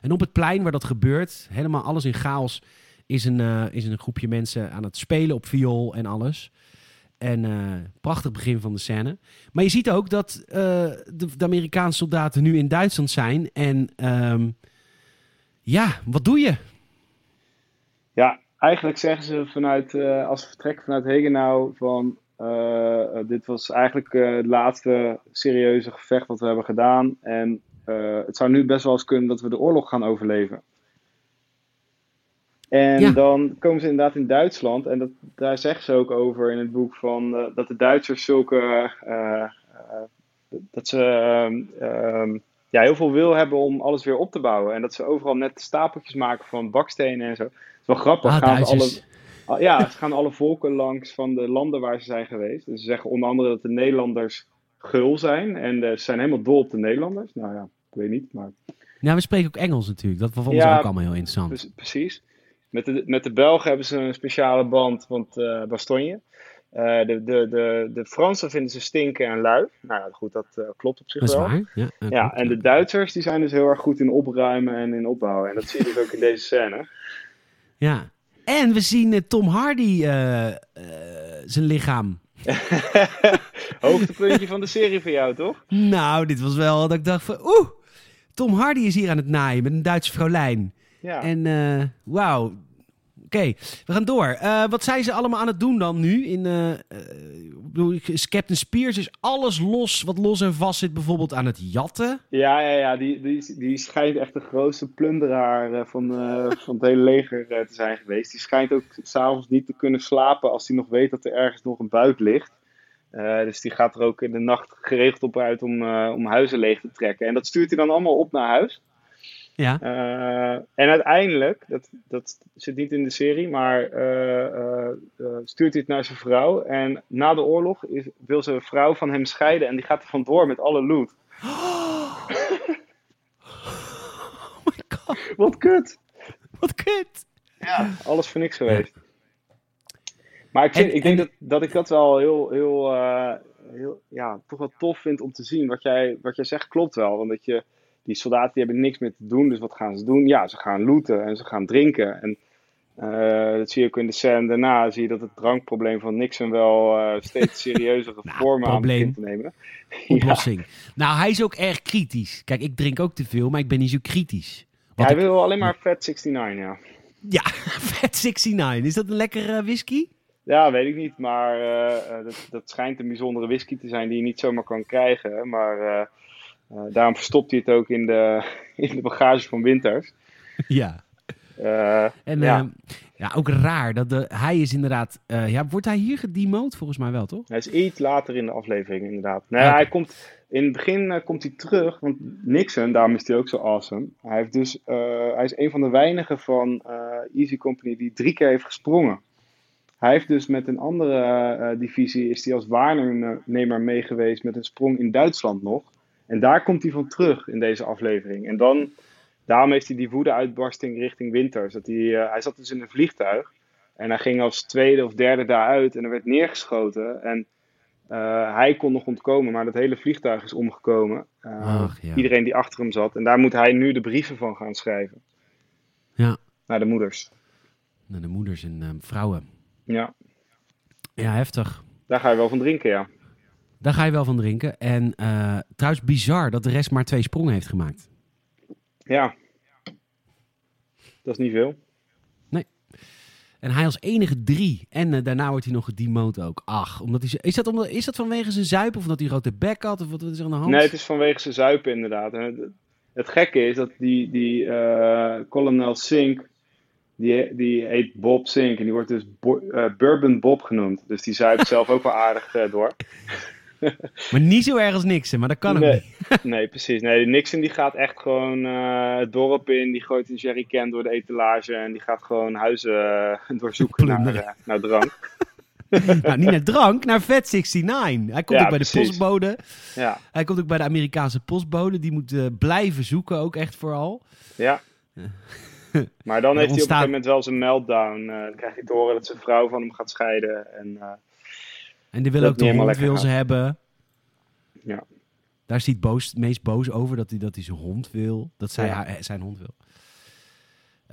Speaker 1: En op het plein waar dat gebeurt, helemaal alles in chaos, is een, is een groepje mensen aan het spelen op viool en alles. En eh, prachtig begin van de scène. Maar je ziet ook dat eh, de, Amerikaanse soldaten nu in Duitsland zijn. En ehm, ja, wat doe je?
Speaker 2: Ja, eigenlijk zeggen ze vanuit, eh, als we vertrekken vanuit Hegenau van... dit was eigenlijk het laatste serieuze gevecht wat we hebben gedaan. En het zou nu best wel eens kunnen dat we de oorlog gaan overleven. En
Speaker 1: Ja.
Speaker 2: dan komen ze inderdaad in Duitsland. En dat, daar zeggen ze ook over in het boek van eh, dat de Duitsers zulke. eh, eh, dat ze ehm, ehm, ja, heel veel wil hebben om alles weer op te bouwen. En dat ze overal net stapeltjes maken van bakstenen en zo. Het is wel grappig.
Speaker 1: Ah,
Speaker 2: gaan alle. Ah, Ja, ze gaan alle volken langs van de landen waar ze zijn geweest. Dus ze zeggen onder andere dat de Nederlanders gul zijn. En ze zijn helemaal dol op de Nederlanders. Nou ja, ik weet niet, maar
Speaker 1: Nou, we spreken ook Engels natuurlijk. Dat vonden
Speaker 2: Ja,
Speaker 1: ze ook allemaal heel interessant.
Speaker 2: pre- precies. Met de, met de Belgen hebben ze een speciale band, want eh Bastogne. Eh, de, de, de, de Fransen vinden ze stinken en lui. Nou ja, goed, dat eh, klopt op zich
Speaker 1: Dat is
Speaker 2: wel.
Speaker 1: waar. Ja,
Speaker 2: Ja,
Speaker 1: klopt.
Speaker 2: en de Duitsers die zijn dus heel erg goed in opruimen en in opbouwen. En dat zie je dus ook in deze scène.
Speaker 1: ja. En we zien Tom Hardy zijn lichaam.
Speaker 2: Hoogtepuntje van de serie voor jou, toch?
Speaker 1: Nou, dit was wel dat ik dacht van... Oeh, Tom Hardy is hier aan het naaien met een Duitse vrouwlijn.
Speaker 2: Ja.
Speaker 1: En eh, wauw. Oké, we gaan door. Eh, wat zijn ze allemaal aan het doen dan nu? In, eh, bedoel, Captain Spears is alles los, wat los en vast zit, bijvoorbeeld aan het jatten.
Speaker 2: Ja, ja, ja. Die, die, die schijnt echt de grootste plunderaar van, van het hele leger te zijn geweest. Die schijnt ook s'avonds niet te kunnen slapen als hij nog weet dat er ergens nog een buit ligt. Dus die gaat er ook in de nacht geregeld op uit om, om huizen leeg te trekken. En dat stuurt hij dan allemaal op naar huis.
Speaker 1: Ja.
Speaker 2: Eh, en uiteindelijk, dat, dat zit niet in de serie, maar eh, eh, stuurt hij het naar zijn vrouw. En na de oorlog is, wil zijn vrouw van hem scheiden en die gaat er vandoor met alle loot.
Speaker 1: Oh my god,
Speaker 2: Wat kut!
Speaker 1: wat kut.
Speaker 2: Ja, alles voor niks geweest. Maar ik, vind,
Speaker 1: En-
Speaker 2: ik denk
Speaker 1: en-
Speaker 2: dat, dat ik dat wel heel, heel, heel, ja, toch wel tof vind om te zien. Wat jij, wat jij zegt klopt wel. Want dat je, die soldaten die hebben niks meer te doen. Dus wat gaan ze doen? Ja, ze gaan looten en ze gaan drinken. En eh, dat zie je ook in de scène daarna. Zie je dat het drankprobleem van Nixon wel eh, steeds serieuzere vormen aan begint te nemen.
Speaker 1: Oplossing. Nou, hij is ook erg kritisch. Kijk, ik drink ook te veel, maar ik ben niet zo kritisch.
Speaker 2: Ja, hij
Speaker 1: ik-
Speaker 2: wil alleen maar Fat 69, ja.
Speaker 1: Ja, Vet 69. Is dat een lekkere whisky?
Speaker 2: Ja, weet ik niet. Maar uh, dat, dat schijnt een bijzondere whisky te zijn die je niet zomaar kan krijgen. Maar daarom verstopt hij het ook in de, in de bagage van Winters.
Speaker 1: Ja. en ja. ja. ook raar. Dat de, hij is inderdaad... ja, wordt hij hier gedemote? Volgens mij wel, toch?
Speaker 2: Hij is iets later in de aflevering, inderdaad. Nee, hij komt... In het begin komt hij terug, want Nixon, daarom is hij ook zo awesome. Hij, heeft dus, hij is een van de weinigen van Easy Company die drie keer heeft gesprongen. Hij heeft dus met een andere divisie, is hij als waarnemer meegeweest met een sprong in Duitsland nog. En daar komt hij van terug in deze aflevering. En dan, daarom heeft hij die woede-uitbarsting richting Winters. Dat hij, uh, hij zat dus in een vliegtuig en hij ging als tweede of derde daaruit en er werd neergeschoten. En uh, hij kon nog ontkomen, maar dat hele vliegtuig is omgekomen. Ach, ja. Iedereen die achter hem zat. En daar moet hij nu de brieven van gaan schrijven.
Speaker 1: Ja.
Speaker 2: Naar de moeders.
Speaker 1: Naar de moeders en vrouwen.
Speaker 2: Ja.
Speaker 1: Ja, heftig.
Speaker 2: Daar ga je wel van drinken, ja.
Speaker 1: Daar ga je wel van drinken. En uh, trouwens, bizar dat de rest maar twee sprongen heeft gemaakt.
Speaker 2: Ja. Dat is niet veel.
Speaker 1: Nee. En hij als enige drie. En uh, daarna wordt hij nog gedemote ook. Ach, omdat hij, is, dat omdat, is dat vanwege zijn zuipen of omdat hij grote bek had? Of wat is er aan de hand?
Speaker 2: Nee, het is vanwege zijn zuipen inderdaad. het, het, gekke is dat die, die uh, Colonel Sink die, die heet Bob Sink en die wordt dus uh, Bourbon Bob genoemd. Dus die zuipt zelf ook wel aardig door.
Speaker 1: maar niet zo erg als Nixon, maar dat kan
Speaker 2: nee,
Speaker 1: ook niet.
Speaker 2: nee, precies. Nee, Nixon die gaat echt gewoon uh, het dorp in, die gooit een jerrycan door de etalage en die gaat gewoon huizen doorzoeken naar, naar drank.
Speaker 1: nou, niet naar drank, naar Vet 69. Hij komt ook bij de postbode.
Speaker 2: Ja.
Speaker 1: Hij komt ook bij de Amerikaanse postbode. Die moet blijven zoeken, ook echt vooral.
Speaker 2: Ja. Maar dan heeft hij op een gegeven moment wel zijn meltdown. Uh, dan krijg je te horen dat zijn vrouw van hem gaat scheiden. En, uh,
Speaker 1: en die wil ook de hond wil ze hebben.
Speaker 2: Ja.
Speaker 1: Daar is hij het boos, meest boos over, dat hij, dat hij zijn hond wil. Dat zij ja. haar, zijn hond wil.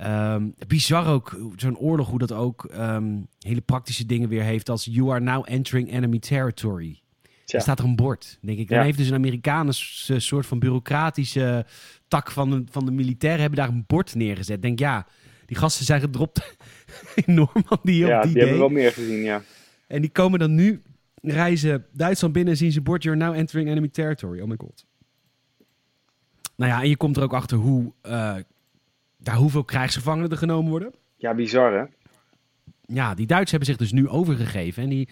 Speaker 1: Um, bizar ook, zo'n oorlog, hoe dat ook um, hele praktische dingen weer heeft. Als you are now entering enemy territory. Er staat er een bord, denk ik. Dan ja. heeft dus een Amerikaanse soort van bureaucratische tak van de, van de militairen hebben daar een bord neergezet. Denk ja, die gasten zijn gedropt in Normandië
Speaker 2: ja,
Speaker 1: op die
Speaker 2: die hebben wel meer gezien, ja.
Speaker 1: En die komen dan nu reizen Duitsland binnen en zien ze bord, you're now entering enemy territory. Oh my god. Nou ja, en je komt er ook achter hoe, uh, daar hoeveel krijgsgevangenen er genomen worden.
Speaker 2: Ja, bizar hè?
Speaker 1: Ja, die Duitsers hebben zich dus nu overgegeven en die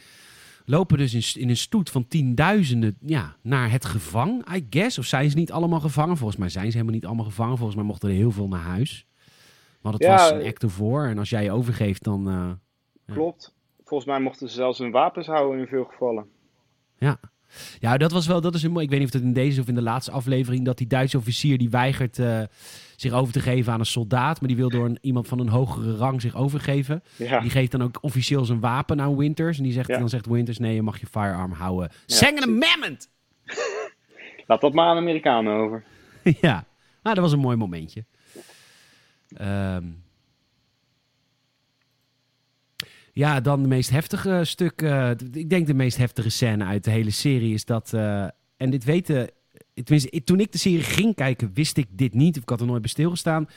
Speaker 1: lopen dus in, in een stoet van tienduizenden ja, naar het gevang, I guess. Of zijn ze niet allemaal gevangen? Volgens mij zijn ze helemaal niet allemaal gevangen. Volgens mij mochten er heel veel naar huis. Want het was een act of war. En als jij je overgeeft, dan... Uh,
Speaker 2: klopt. Volgens mij mochten ze zelfs hun wapens houden in veel gevallen.
Speaker 1: Ja. Ja, dat was wel, dat is een mooi. Ik weet niet of het in deze of in de laatste aflevering, dat die Duitse officier die weigert uh, zich over te geven aan een soldaat, maar die wil door een, iemand van een hogere rang zich overgeven.
Speaker 2: Ja.
Speaker 1: Die geeft dan ook officieel zijn wapen aan Winters en die zegt, ja. dan zegt Winters, nee, je mag je firearm houden. Ja, Zang een mammoth!
Speaker 2: Laat dat maar aan de Amerikanen over.
Speaker 1: ja, nou, dat was een mooi momentje. Um, Ja, dan de meest heftige stuk. Uh, ik denk de meest heftige scène uit de hele serie is dat. Uh, en dit weten. Tenminste, toen ik de serie ging kijken, wist ik dit niet. Of ik had er nooit bij stilgestaan.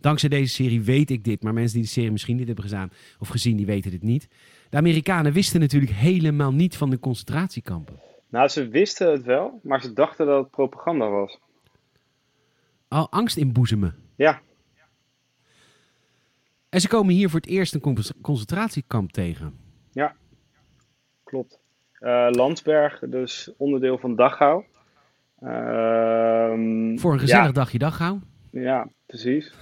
Speaker 1: Dankzij deze serie weet ik dit. Maar mensen die de serie misschien niet hebben gedaan of gezien, die weten dit niet. De Amerikanen wisten natuurlijk helemaal niet van de concentratiekampen.
Speaker 2: Nou, ze wisten het wel, maar ze dachten dat het propaganda was.
Speaker 1: Al angst inboezemen.
Speaker 2: Ja,
Speaker 1: en ze komen hier voor het eerst een concentratiekamp tegen.
Speaker 2: Ja, klopt. Uh, Landsberg, dus onderdeel van Dachau. Uh,
Speaker 1: voor een gezellig ja. dagje Dachau.
Speaker 2: Ja, precies.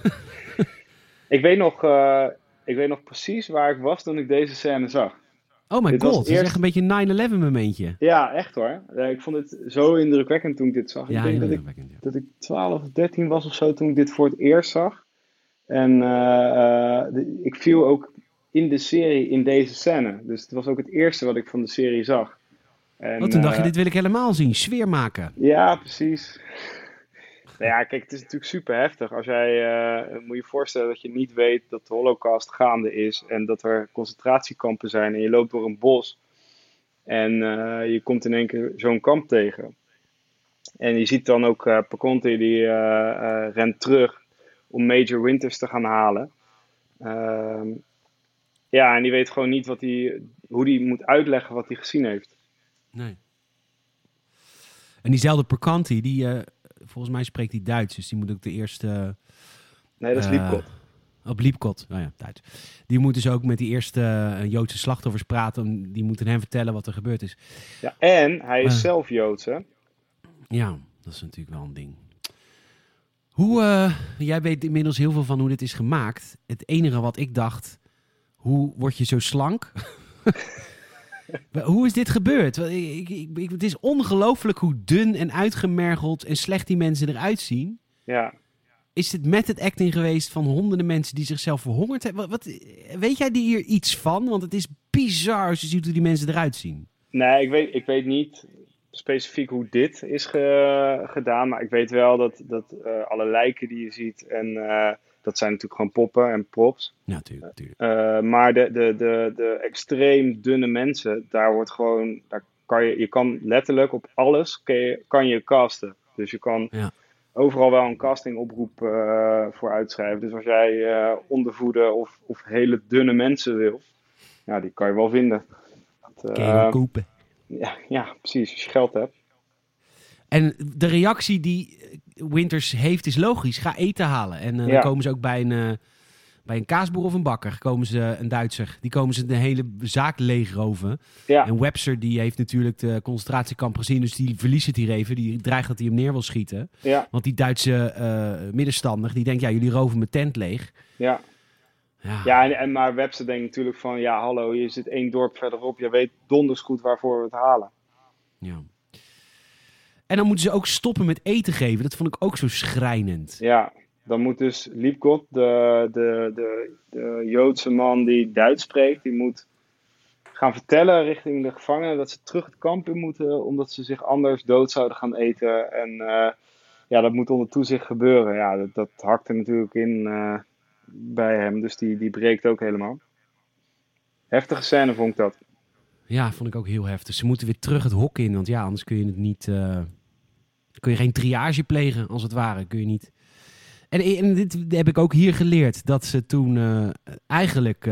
Speaker 2: ik, weet nog, uh, ik weet nog precies waar ik was toen ik deze scène zag.
Speaker 1: Oh my god, het is echt een beetje een 9-11 momentje.
Speaker 2: Ja, echt hoor. ik vond het zo indrukwekkend toen ik dit zag.
Speaker 1: Ja,
Speaker 2: ik denk dat ik, ja. dat ik 12 of 13 was of zo toen ik dit voor het eerst zag. En uh, de, ik viel ook in de serie in deze scène. Dus het was ook het eerste wat ik van de serie zag.
Speaker 1: En, oh, toen dacht je, dit wil ik helemaal zien. Sfeer maken.
Speaker 2: Ja, precies. nou ja, kijk, het is natuurlijk super heftig. Als jij, uh, moet je voorstellen dat je niet weet dat de holocaust gaande is. En dat er concentratiekampen zijn. En je loopt door een bos. En uh, je komt in één keer zo'n kamp tegen. En je ziet dan ook uh, Paconte die rent terug om Major Winters te gaan halen. Ehm, ja, en die weet gewoon niet wat hij, hoe hij moet uitleggen wat hij gezien heeft.
Speaker 1: Nee. En diezelfde Percanti, die, eh, volgens mij spreekt hij Duits, dus die moet ook de eerste...
Speaker 2: Nee, dat is
Speaker 1: eh,
Speaker 2: Liepkot.
Speaker 1: Op Liepkot, nou ja, Duits. Die moet dus ook met die eerste eh, Joodse slachtoffers praten. Die moeten hem vertellen wat er gebeurd is.
Speaker 2: Ja, en hij is zelf Joods, hè?
Speaker 1: Ja, dat is natuurlijk wel een ding. Hoe, eh, jij weet inmiddels heel veel van hoe dit is gemaakt. Het enige wat ik dacht, hoe word je zo slank? hoe is dit gebeurd? Ik, ik, ik- het is ongelooflijk hoe dun en uitgemergeld en slecht die mensen eruit zien.
Speaker 2: Ja.
Speaker 1: Is het met het acting geweest van honderden mensen die zichzelf verhongerd hebben? Wat, wat- weet jij hier iets van? Want het is bizar als je ziet hoe die mensen eruit zien.
Speaker 2: Nee, ik weet, ik weet niet specifiek hoe dit is ge- gedaan. Maar ik weet wel dat, dat eh, alle lijken die je ziet, en eh, dat zijn natuurlijk gewoon poppen en props.
Speaker 1: Ja.
Speaker 2: Eh, maar de, de, de, de extreem dunne mensen, daar wordt gewoon, daar kan je, je kan letterlijk op alles kan je, kan je casten. Dus je kan
Speaker 1: Ja.
Speaker 2: overal wel een castingoproep eh voor uitschrijven. Dus als jij ondervoede of, of hele dunne mensen wil, ja, die kan je wel vinden. Dat,
Speaker 1: Kun je kopen.
Speaker 2: Ja, ja, precies. Als je geld hebt.
Speaker 1: En de reactie die Winters heeft is logisch. Ga eten halen. En eh,
Speaker 2: Ja.
Speaker 1: dan komen ze ook bij een, eh, bij een kaasboer of een bakker. Komen ze, een Duitser. Die komen ze de hele zaak leegroven.
Speaker 2: Ja,
Speaker 1: En Webster die heeft natuurlijk de concentratiekamp gezien. Dus die verliest het hier even. Die dreigt dat hij hem neer wil schieten.
Speaker 2: ja,
Speaker 1: Want die Duitse eh, middenstander die denkt... Ja, jullie roven mijn tent leeg.
Speaker 2: ja.
Speaker 1: Ja,
Speaker 2: ja en, en maar Webster denkt natuurlijk van, ja, hallo, je zit één dorp verderop. Je weet donders goed waarvoor we het halen.
Speaker 1: ja. En dan moeten ze ook stoppen met eten geven. Dat vond ik ook zo schrijnend.
Speaker 2: Ja, dan moet dus Liepkot, de, de, de, de Joodse man die Duits spreekt, die moet gaan vertellen richting de gevangenen dat ze terug het kamp in moeten, omdat ze zich anders dood zouden gaan eten. En eh, ja, dat moet onder toezicht gebeuren. Ja, dat, dat hakt er natuurlijk in eh, bij hem, dus die, die breekt ook helemaal. Heftige scène vond ik dat.
Speaker 1: Ja, vond ik ook heel heftig. Ze moeten weer terug het hok in, want ja, anders kun je het niet. eh, kun je geen triage plegen, als het ware. Kun je niet. En, en dit heb ik ook hier geleerd: dat ze toen eh, eigenlijk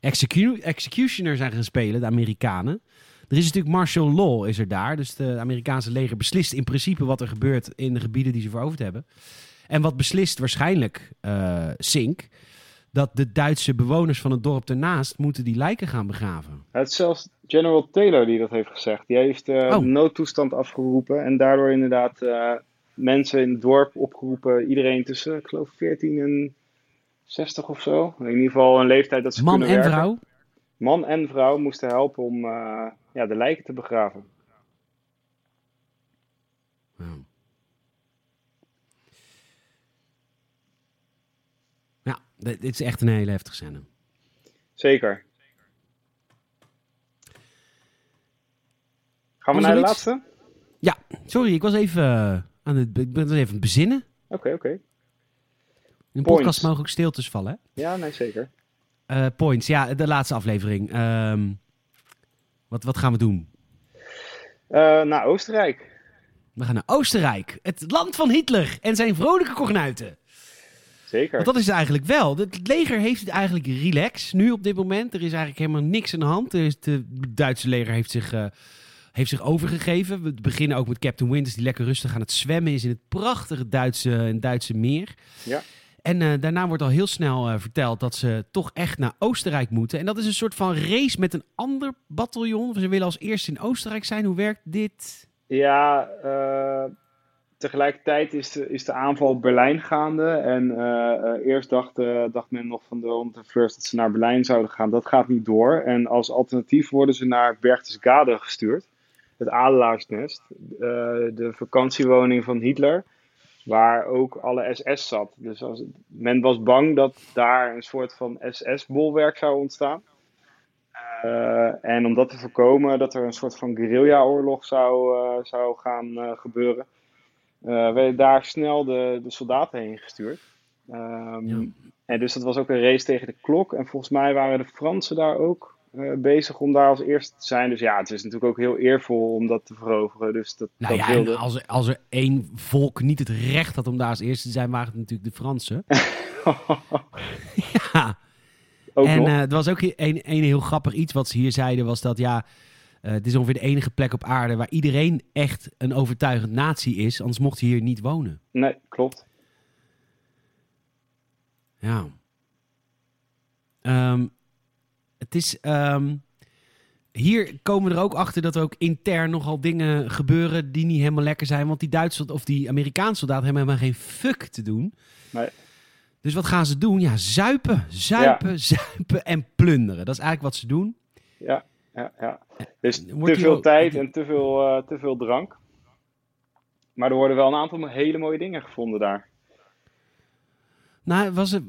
Speaker 1: execu executioner zijn gaan spelen, de Amerikanen. Er is natuurlijk martial law, is er daar. Dus de Amerikaanse leger beslist in principe wat er gebeurt in de gebieden die ze veroverd hebben. En wat beslist waarschijnlijk eh Sink, dat de Duitse bewoners van het dorp ernaast moeten die lijken gaan begraven.
Speaker 2: Het is zelfs General Taylor die dat heeft gezegd. Die heeft eh,
Speaker 1: Oh.
Speaker 2: noodtoestand afgeroepen en daardoor inderdaad eh, mensen in het dorp opgeroepen. Iedereen tussen, ik geloof, 14 en 60 of zo. In ieder geval een leeftijd dat ze
Speaker 1: Man
Speaker 2: kunnen
Speaker 1: en
Speaker 2: werken.
Speaker 1: vrouw.
Speaker 2: Man en vrouw moesten helpen om ja, de lijken te begraven.
Speaker 1: Ja. Ja, dit is echt een hele heftige scène.
Speaker 2: Zeker. Gaan we naar de
Speaker 1: iets?
Speaker 2: laatste?
Speaker 1: Sorry, ik was even eh, aan het, ik ben even aan het bezinnen.
Speaker 2: Oké, oké.
Speaker 1: In een
Speaker 2: Points.
Speaker 1: podcast mogen ook stiltes vallen, hè?
Speaker 2: Ja, nee, zeker.
Speaker 1: Eh, points, ja, de laatste aflevering. Ehm, wat, wat gaan we doen?
Speaker 2: Eh, naar Oostenrijk.
Speaker 1: We gaan naar Oostenrijk, het land van Hitler en zijn vrolijke kornuiten.
Speaker 2: Zeker.
Speaker 1: Want dat is het eigenlijk wel. Het leger heeft het eigenlijk relax nu op dit moment. Er is eigenlijk helemaal niks aan de hand. De Duitse leger heeft zich, eh, heeft zich overgegeven. We beginnen ook met Captain Winters die lekker rustig aan het zwemmen is in het prachtige Duitse, in Duitse meer.
Speaker 2: Ja.
Speaker 1: En eh, daarna wordt al heel snel eh, verteld dat ze toch echt naar Oostenrijk moeten. En dat is een soort van race met een ander bataljon. Ze willen als eerste in Oostenrijk zijn. Hoe werkt dit?
Speaker 2: Ja, tegelijkertijd is de, is de aanval op Berlijn gaande. En eh, eh, eerst dacht, eh, dacht men nog van de Unterfleurs dat ze naar Berlijn zouden gaan. Dat gaat niet door. En als alternatief worden ze naar Berchtesgaden gestuurd. Het adelaarsnest. de vakantiewoning van Hitler. Waar ook alle SS zat. Dus als, men was bang dat daar een soort van SS-bolwerk zou ontstaan. En om dat te voorkomen, dat er een soort van guerrilla-oorlog zou, zou gaan gebeuren, werden daar snel de, de soldaten heen gestuurd. Ehm,
Speaker 1: Ja.
Speaker 2: En dus dat was ook een race tegen de klok. En volgens mij waren de Fransen daar ook eh, bezig om daar als eerste te zijn. Dus ja, het is natuurlijk ook heel eervol om dat te veroveren. Dus dat,
Speaker 1: Nou
Speaker 2: dat
Speaker 1: ja,
Speaker 2: wilde.
Speaker 1: als, er- als er één volk niet het recht had om daar als eerste te zijn, waren het natuurlijk de Fransen. ja,
Speaker 2: Ook
Speaker 1: en eh, er was ook een, een heel grappig iets wat ze hier zeiden, was dat ja, eh, het is ongeveer de enige plek op aarde waar iedereen echt een overtuigend nazi is, anders mocht hij hier niet wonen.
Speaker 2: Nee, klopt.
Speaker 1: Ja. Ehm, het is. ehm, hier komen we er ook achter dat er ook intern nogal dingen gebeuren die niet helemaal lekker zijn. Want die Duitse of die Amerikaanse soldaten hebben helemaal geen fuck te doen.
Speaker 2: Nee.
Speaker 1: Dus wat gaan ze doen? Ja, zuipen, zuipen, zuipen en plunderen. Dat is eigenlijk wat ze doen.
Speaker 2: Ja, ja, ja. Dus te veel
Speaker 1: ook-
Speaker 2: tijd en te veel, eh, te veel drank. Maar er worden wel een aantal hele mooie dingen gevonden daar.
Speaker 1: Nou, was het,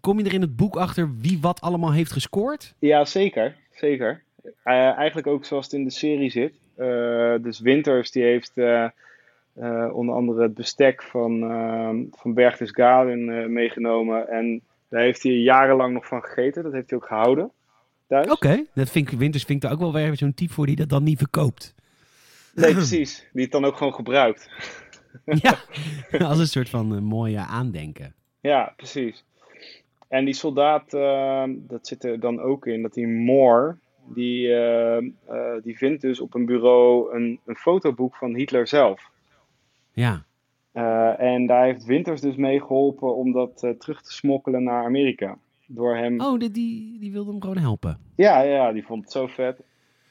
Speaker 1: kom je er in het boek achter wie wat allemaal heeft gescoord?
Speaker 2: Ja, zeker. Zeker. Eh, eigenlijk ook zoals het in de serie zit. Eh, dus Winters die heeft onder andere het bestek van, uh, van Berchtesgaden meegenomen. En daar heeft hij jarenlang nog van gegeten. Dat heeft hij ook gehouden. Thuis.
Speaker 1: Oké, dat vind ik, Winters vind ik daar ook wel weer zo'n type voor die dat dan niet verkoopt.
Speaker 2: Nee, precies. Die het dan ook gewoon gebruikt.
Speaker 1: ja, als een soort van eh, mooie aandenken.
Speaker 2: Ja, precies. En die soldaat, eh, dat zit er dan ook in, dat die Moore, die, eh, eh, die vindt dus op een bureau een, een fotoboek van Hitler zelf.
Speaker 1: Ja,
Speaker 2: Eh, en daar heeft Winters dus mee geholpen om dat terug te smokkelen naar Amerika. Door hem.
Speaker 1: oh, die, die, die wilde hem gewoon helpen.
Speaker 2: Ja, ja, die vond het zo vet.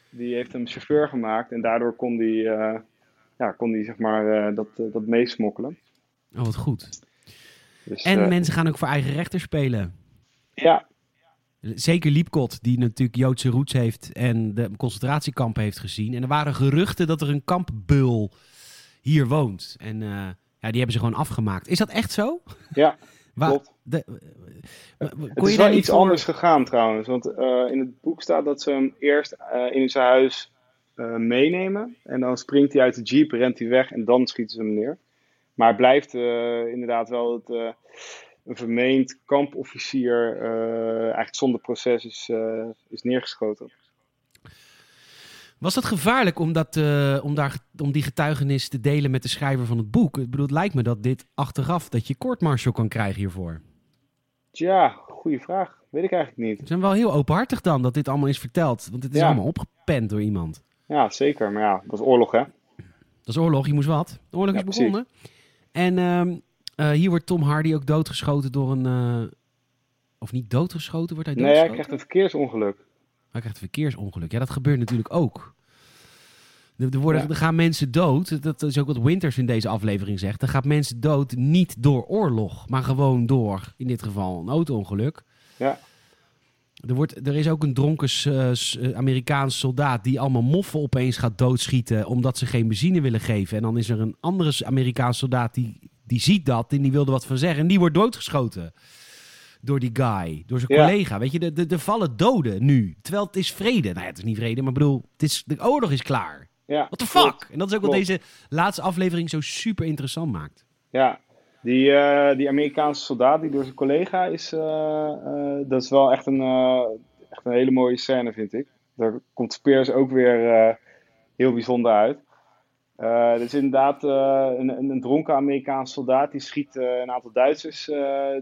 Speaker 2: Die heeft hem chauffeur gemaakt en daardoor kon die, eh, ja, kon die zeg maar eh, dat, eh, dat meesmokkelen.
Speaker 1: Oh, wat goed.
Speaker 2: Dus,
Speaker 1: En mensen gaan ook voor eigen rechter spelen.
Speaker 2: ja,
Speaker 1: Zeker Liepkot, die natuurlijk Joodse roots heeft en de concentratiekampen heeft gezien. En er waren geruchten dat er een kampbul hier woont. En ja, die hebben ze gewoon afgemaakt. Is dat echt zo?
Speaker 2: ja, klopt.
Speaker 1: De- eh, kon
Speaker 2: Het is
Speaker 1: je
Speaker 2: wel iets
Speaker 1: voor-
Speaker 2: anders gegaan trouwens. Want eh, in het boek staat dat ze hem eerst eh, in zijn huis eh, meenemen. En dan springt hij uit de jeep, rent hij weg en dan schieten ze hem neer. Maar het blijft eh, inderdaad wel het, eh, een vermeend kampofficier eh, eigenlijk zonder proces is, eh, is neergeschoten.
Speaker 1: Was dat gevaarlijk om, dat, eh, om, daar, om die getuigenis te delen met de schrijver van het boek? Ik bedoel, het lijkt me dat dit achteraf, dat je court-martial kan krijgen hiervoor.
Speaker 2: Tja, goede vraag. Weet ik eigenlijk niet.
Speaker 1: Ze zijn wel heel openhartig dan dat dit allemaal is verteld. Want het is
Speaker 2: Ja.
Speaker 1: allemaal opgepend door iemand.
Speaker 2: Ja, zeker. Maar ja, dat was oorlog hè.
Speaker 1: Dat is oorlog, je moest wat. De oorlog
Speaker 2: Ja,
Speaker 1: is
Speaker 2: precies.
Speaker 1: begonnen. En ehm, eh, hier wordt Tom Hardy ook doodgeschoten door een... eh, of niet doodgeschoten, wordt hij
Speaker 2: Nee, hij
Speaker 1: doodgeschoten?
Speaker 2: krijgt een verkeersongeluk.
Speaker 1: Hij krijgt een verkeersongeluk. Ja, dat gebeurt natuurlijk ook. Er, worden,
Speaker 2: Ja.
Speaker 1: er gaan mensen dood. Dat is ook wat Winters in deze aflevering zegt. Er gaan mensen dood niet door oorlog, maar gewoon door, in dit geval, een auto-ongeluk.
Speaker 2: Ja.
Speaker 1: Er, wordt, er is ook een dronken uh, Amerikaanse soldaat die allemaal moffen opeens gaat doodschieten omdat ze geen benzine willen geven. En dan is er een andere Amerikaanse soldaat die, die ziet dat en die wilde wat van zeggen. En die wordt doodgeschoten door die guy, door zijn
Speaker 2: Ja.
Speaker 1: collega. Weet je, er- er er vallen doden nu. Terwijl het is vrede. Nou ja, het is niet vrede, maar ik bedoel, het is, de oorlog is klaar.
Speaker 2: Ja,
Speaker 1: What the
Speaker 2: klopt.
Speaker 1: fuck? En dat is ook wat deze laatste aflevering zo super interessant maakt.
Speaker 2: Ja, die, eh, die Amerikaanse soldaat die door zijn collega is, eh, eh, dat is wel echt een, echt een hele mooie scène, vind ik. Daar komt Spears ook weer heel bijzonder uit. Er is inderdaad een, een, dronken Amerikaanse soldaat die schiet een aantal Duitsers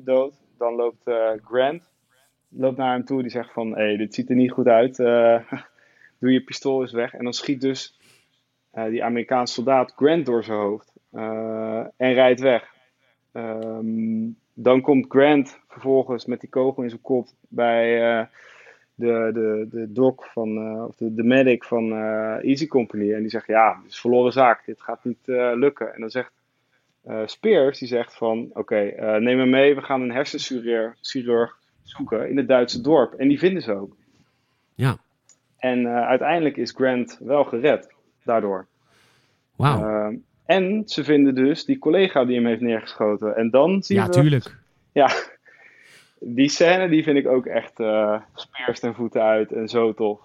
Speaker 2: dood. Dan loopt Grant loopt naar hem toe die zegt van, hé, hey, dit ziet er niet goed uit. doe je pistool eens weg. En dan schiet dus die Amerikaanse soldaat Grant door zijn hoofd eh, en rijdt weg. Ehm, dan komt Grant vervolgens met die kogel in zijn kop bij eh, de, de, de doc van, eh, of de, de medic van eh, Easy Company. En die zegt, ja, dit is verloren zaak, dit gaat niet eh, lukken. En dan zegt eh, Spears, die zegt van, oké, eh, neem me mee, we gaan een hersenchirurg chirurg zoeken in het Duitse dorp. En die vinden ze ook.
Speaker 1: Ja,
Speaker 2: En eh, uiteindelijk is Grant wel gered daardoor.
Speaker 1: wauw.
Speaker 2: Ehm, en ze vinden dus die collega die hem heeft neergeschoten. En dan zien
Speaker 1: ja,
Speaker 2: we...
Speaker 1: tuurlijk.
Speaker 2: Ja, die scène die vind ik ook echt eh speers ten voeten uit en zo tof.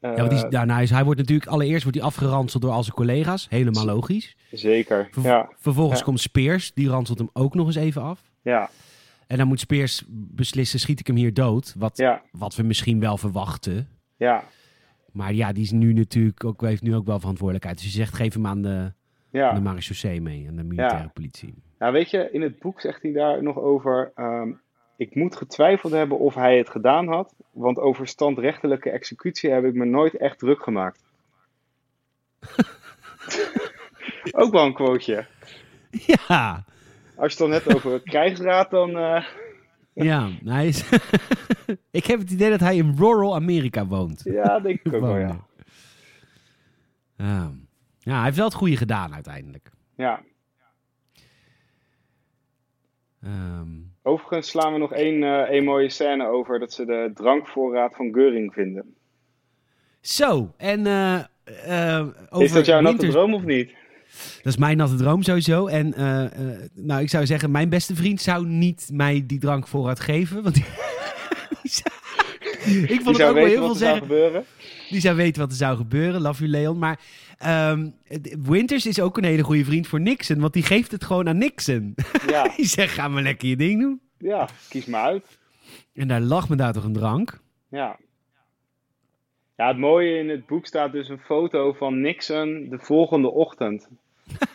Speaker 1: Ja, want die,
Speaker 2: Eh,
Speaker 1: ja, nou, is- hij wordt natuurlijk allereerst wordt hij afgeranseld door al zijn collega's. Helemaal logisch.
Speaker 2: Zeker,
Speaker 1: Ver-
Speaker 2: ja,
Speaker 1: Vervolgens
Speaker 2: Ja.
Speaker 1: komt Spears, die ranselt hem ook nog eens even af.
Speaker 2: ja,
Speaker 1: En dan moet Spears beslissen, schiet ik hem hier dood? Wat,
Speaker 2: ja,
Speaker 1: wat we misschien wel verwachten.
Speaker 2: ja,
Speaker 1: Maar ja, die is nu natuurlijk ook, heeft nu ook wel verantwoordelijkheid. Dus je zegt, geef hem aan de, aan de
Speaker 2: ja.
Speaker 1: marechaussee mee, aan de militaire
Speaker 2: Ja.
Speaker 1: politie.
Speaker 2: Nou, weet je, in het boek zegt hij daar nog over... ehm, ik moet getwijfeld hebben of hij het gedaan had, want over standrechtelijke executie heb ik me nooit echt druk gemaakt. Ook wel een quoteje.
Speaker 1: Ja,
Speaker 2: Als je het dan hebt over krijgsraad, dan... eh,
Speaker 1: ja. Hij is ik heb het idee dat hij in rural Amerika woont.
Speaker 2: ja, denk ik ook wel, ja.
Speaker 1: Ja. ja, hij heeft wel het goede gedaan uiteindelijk.
Speaker 2: ja.
Speaker 1: Ehm,
Speaker 2: Overigens slaan we nog één, eh, één mooie scène over dat ze de drankvoorraad van Geuring vinden.
Speaker 1: zo, en eh, eh, over
Speaker 2: Is dat jouw natte droom of niet?
Speaker 1: Dat is mijn natte droom sowieso. En eh, eh, nou, ik zou zeggen, mijn beste vriend zou niet mij die drank vooruit geven. Want die, die zou- ik vond het ook wel heel veel zeggen.
Speaker 2: gebeuren.
Speaker 1: Die zou weten wat er zou gebeuren. Love you, Leon. Maar ehm, Winters is ook een hele goede vriend voor Nixon. Want die geeft het gewoon aan Nixon.
Speaker 2: Ja,
Speaker 1: die zegt, ga maar lekker je ding doen.
Speaker 2: ja, kies maar uit.
Speaker 1: En daar lag me daar toch een drank.
Speaker 2: Ja. Ja, het mooie in het boek staat dus een foto van Nixon de volgende ochtend.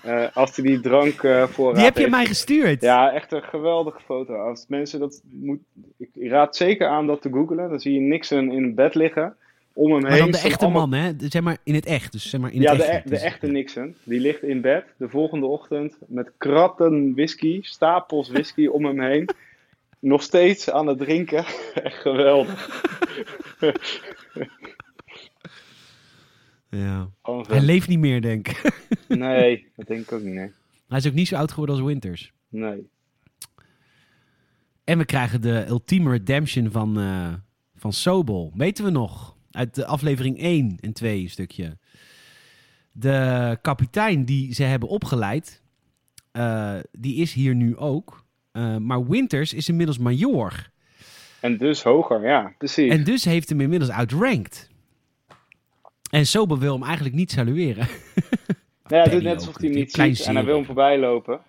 Speaker 2: Eh, als hij die drank eh voorraad
Speaker 1: Die heb je
Speaker 2: heeft.
Speaker 1: mij gestuurd.
Speaker 2: Ja, echt een geweldige foto. Als mensen dat moet, ik raad zeker aan dat te googlen. Dan zie je Nixon in bed liggen. Om hem
Speaker 1: Maar
Speaker 2: heen
Speaker 1: dan de echte
Speaker 2: allemaal-
Speaker 1: man, hè? Zeg maar in het echt. Dus zeg maar in
Speaker 2: Ja,
Speaker 1: het
Speaker 2: de,
Speaker 1: echt.
Speaker 2: e- de echte Nixon. Die ligt in bed de volgende ochtend met kratten whisky, stapels whisky om hem heen. Nog steeds aan het drinken. Echt geweldig.
Speaker 1: Ja. Hij leeft niet meer, denk ik.
Speaker 2: Nee, dat denk ik ook niet. Nee.
Speaker 1: Hij is ook niet zo oud geworden als Winters.
Speaker 2: nee.
Speaker 1: En we krijgen de ultieme redemption van, eh van Sobol. Weten we nog? Uit de aflevering 1 en 2 een stukje. De kapitein die ze hebben opgeleid, eh, die is hier nu ook. Eh, maar Winters is inmiddels major.
Speaker 2: En dus hoger, ja, precies.
Speaker 1: En dus heeft hem inmiddels outranked. En Sobol wil hem eigenlijk niet salueren.
Speaker 2: nou ja, doet net alsof hij hem niet ziet en hij wil hem voorbij lopen.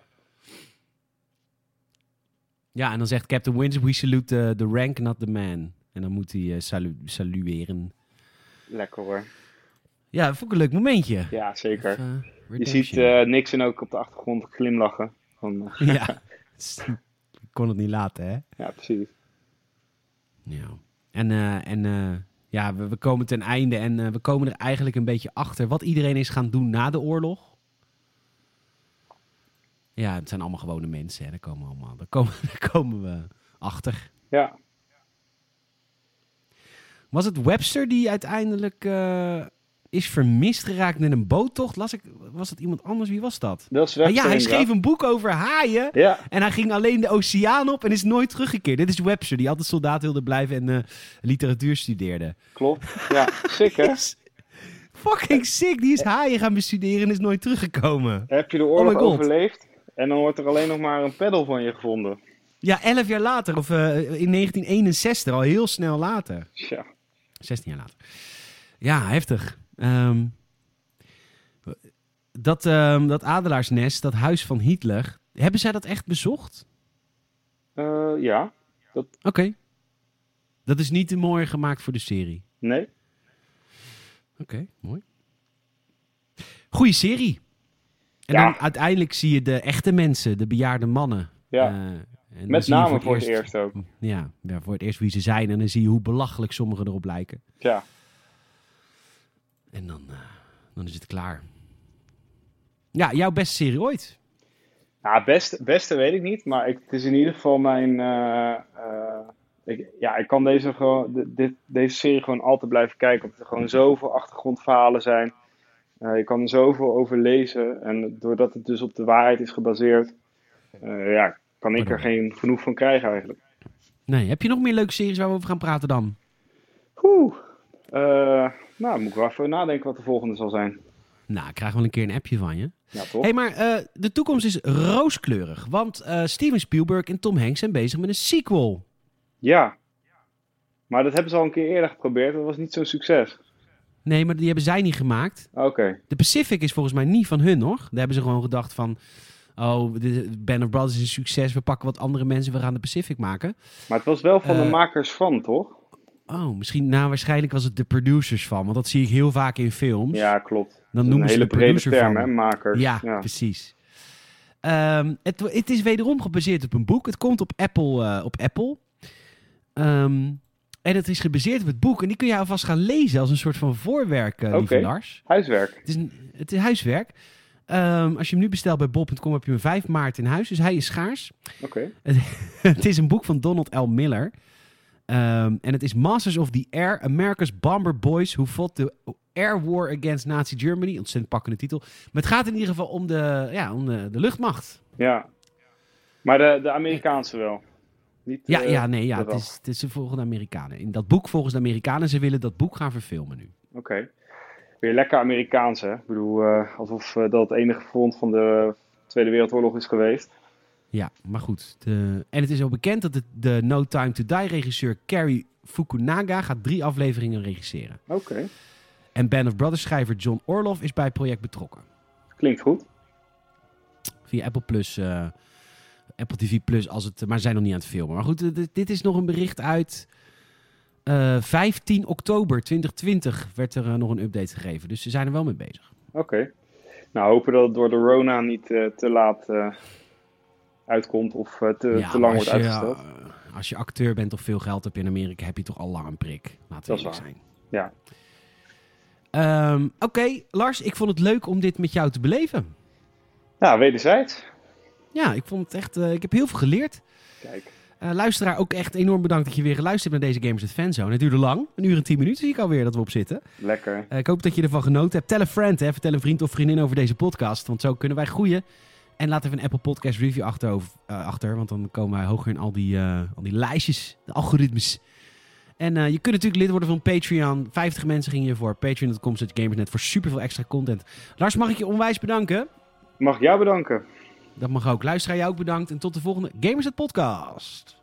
Speaker 1: Ja, en dan zegt Captain Winters, we salute the, the rank, not the man. En dan moet hij eh, salu- salueren.
Speaker 2: Lekker hoor.
Speaker 1: Ja, dat vond ik een leuk momentje.
Speaker 2: Ja, zeker.
Speaker 1: Even,
Speaker 2: Je ziet eh, Nixon ook op de achtergrond glimlachen. Van, eh,
Speaker 1: Ja, ik kon het niet laten, hè?
Speaker 2: ja, precies.
Speaker 1: Ja. En, eh, en eh, ja, we, we komen ten einde en eh, we komen er eigenlijk een beetje achter wat iedereen is gaan doen na de oorlog. Ja, het zijn allemaal gewone mensen, hè? Daar komen we, allemaal, daar komen, daar komen we achter.
Speaker 2: Ja,
Speaker 1: Was het Webster die uiteindelijk eh, is vermist geraakt in een boottocht? Las ik, was dat iemand anders? Wie was dat?
Speaker 2: dat is Webster
Speaker 1: ja, hij schreef een boek over haaien.
Speaker 2: Ja,
Speaker 1: En hij ging alleen de oceaan op en is nooit teruggekeerd. Dit is Webster, die altijd soldaat wilde blijven en eh, literatuur studeerde.
Speaker 2: klopt. Ja, sick hè?
Speaker 1: Is fucking sick. Die is haaien gaan bestuderen en is nooit teruggekomen.
Speaker 2: Heb je de
Speaker 1: Oh
Speaker 2: oorlog overleefd? En dan wordt er alleen nog maar een peddel van je gevonden.
Speaker 1: Ja, elf jaar later, of eh, in 1961, al heel snel later.
Speaker 2: Tja.
Speaker 1: 16 jaar later. Ja, heftig. Ehm, dat, ehm, dat adelaarsnest, dat huis van Hitler, hebben zij dat echt bezocht?
Speaker 2: Eh, ja,
Speaker 1: Oké. Dat is niet te mooi gemaakt voor de serie.
Speaker 2: nee.
Speaker 1: Oké, mooi. Goeie serie. En
Speaker 2: Ja.
Speaker 1: dan uiteindelijk zie je de echte mensen, de bejaarde mannen.
Speaker 2: Ja.
Speaker 1: Eh, en
Speaker 2: Met name voor het eerst ook.
Speaker 1: Ja, ja, voor het eerst wie ze zijn. En dan zie je hoe belachelijk sommigen erop lijken.
Speaker 2: Ja,
Speaker 1: En dan, eh, dan is het klaar. Ja, jouw beste serie ooit.
Speaker 2: nou, beste, beste weet ik niet, maar ik, het is in ieder geval mijn. eh, eh, ik, ja, ik kan deze, gewoon, dit, deze serie gewoon altijd blijven kijken, omdat er gewoon zoveel achtergrondverhalen zijn. Eh, je kan er zoveel over lezen en doordat het dus op de waarheid is gebaseerd, ja, kan ik er geen genoeg van krijgen eigenlijk.
Speaker 1: Nee, heb je nog meer leuke series waar we over gaan praten dan?
Speaker 2: Oeh. Eh, nou, moet ik wel even nadenken wat de volgende zal zijn.
Speaker 1: Nou, ik krijg wel een keer een appje van je.
Speaker 2: Ja, toch?
Speaker 1: Hé, hey, maar eh, de toekomst is rooskleurig. Want eh, Steven Spielberg en Tom Hanks zijn bezig met een sequel.
Speaker 2: Ja. Maar dat hebben ze al een keer eerder geprobeerd. Dat was niet zo'n succes.
Speaker 1: Nee, maar die hebben zij niet gemaakt.
Speaker 2: Oké.
Speaker 1: De Pacific is volgens mij niet van hun, hoor. Daar hebben ze gewoon gedacht van... Oh, de Band of Brothers is een succes. We pakken wat andere mensen. We gaan de Pacific maken.
Speaker 2: Maar het was wel van de makers van, toch?
Speaker 1: Oh, misschien... Nou, waarschijnlijk was het de producers van. Want dat zie ik heel vaak in films.
Speaker 2: Ja, klopt.
Speaker 1: Dan noemen ze
Speaker 2: hele
Speaker 1: de
Speaker 2: brede term,
Speaker 1: van.
Speaker 2: hè? Makers.
Speaker 1: Ja, precies. Ehm, het, het is wederom gebaseerd op een boek. Het komt op Apple. eh, op Apple. Ehm, en het is gebaseerd op het boek. En die kun je alvast gaan lezen als een soort van voorwerk, uh, lieve. Lars.
Speaker 2: Huiswerk.
Speaker 1: Het is, een, het is huiswerk. Ehm, als je hem nu bestelt bij bol.com heb je hem 5 maart in huis. Dus hij is schaars.
Speaker 2: Oké.
Speaker 1: het is een boek van Donald L. Miller. Ehm, en het is Masters of the Air, America's Bomber Boys Who Fought the Air War Against Nazi Germany. Ontzettend pakkende titel. Maar het gaat in ieder geval om de, ja, om de, de luchtmacht.
Speaker 2: Ja. Maar de, de Amerikaanse wel. Niet,
Speaker 1: Ja,
Speaker 2: eh,
Speaker 1: ja nee, ja,
Speaker 2: de
Speaker 1: het is, het is de volgende Amerikanen. In dat boek volgens de Amerikanen, ze willen dat boek gaan verfilmen nu.
Speaker 2: Oké. Weer lekker Amerikaans, hè? Ik bedoel, eh, alsof eh, dat het enige front van de Tweede Wereldoorlog is geweest.
Speaker 1: Ja, maar goed. De, en het is al bekend dat de, de No Time to Die regisseur Cary Fukunaga gaat drie afleveringen regisseren.
Speaker 2: Oké.
Speaker 1: En Band of Brothers schrijver John Orloff is bij het project betrokken.
Speaker 2: Klinkt goed.
Speaker 1: Via Apple Plus, eh, Apple TV Plus, als het, maar zijn nog niet aan het filmen. Maar goed, dit, dit is nog een bericht uit eh, 15 oktober 2020 werd er eh, nog een update gegeven. Dus ze zijn er wel mee bezig.
Speaker 2: Oké. Nou, hopen dat het door de Rona niet te laat uitkomt of eh, te,
Speaker 1: Ja,
Speaker 2: te lang wordt
Speaker 1: je,
Speaker 2: uitgesteld.
Speaker 1: eh, als je acteur bent of veel geld hebt in Amerika, heb je toch al lang een prik. Laten we eerlijk zijn.
Speaker 2: Ja.
Speaker 1: Ehm, Oké, Lars, ik vond het leuk om dit met jou te beleven.
Speaker 2: Ja, wederzijds.
Speaker 1: Ja, ik vond het echt. eh, ik heb heel veel geleerd.
Speaker 2: Kijk.
Speaker 1: Luisteraar, ook echt enorm bedankt dat je weer geluisterd hebt naar deze Gamers at Fanzone. Het duurde lang, een uur en tien minuten zie ik alweer dat we op zitten.
Speaker 2: Lekker.
Speaker 1: Ik hoop dat je ervan genoten hebt. Tel een friend, hè. vertel een vriend of vriendin over deze podcast, want zo kunnen wij groeien. En laat even een Apple Podcast review achter, over- eh, achter want dan komen wij hoger in al die, eh, al die lijstjes, de algoritmes. En eh, je kunt natuurlijk lid worden van Patreon. 50 mensen gingen hiervoor. Patreon.com slash gamersnet voor superveel extra content. Lars, mag ik je onwijs bedanken?
Speaker 2: Mag ik jou bedanken.
Speaker 1: Dat mag ook. Luisteraar, jou ook bedankt. En tot de volgende Gamersnet podcast.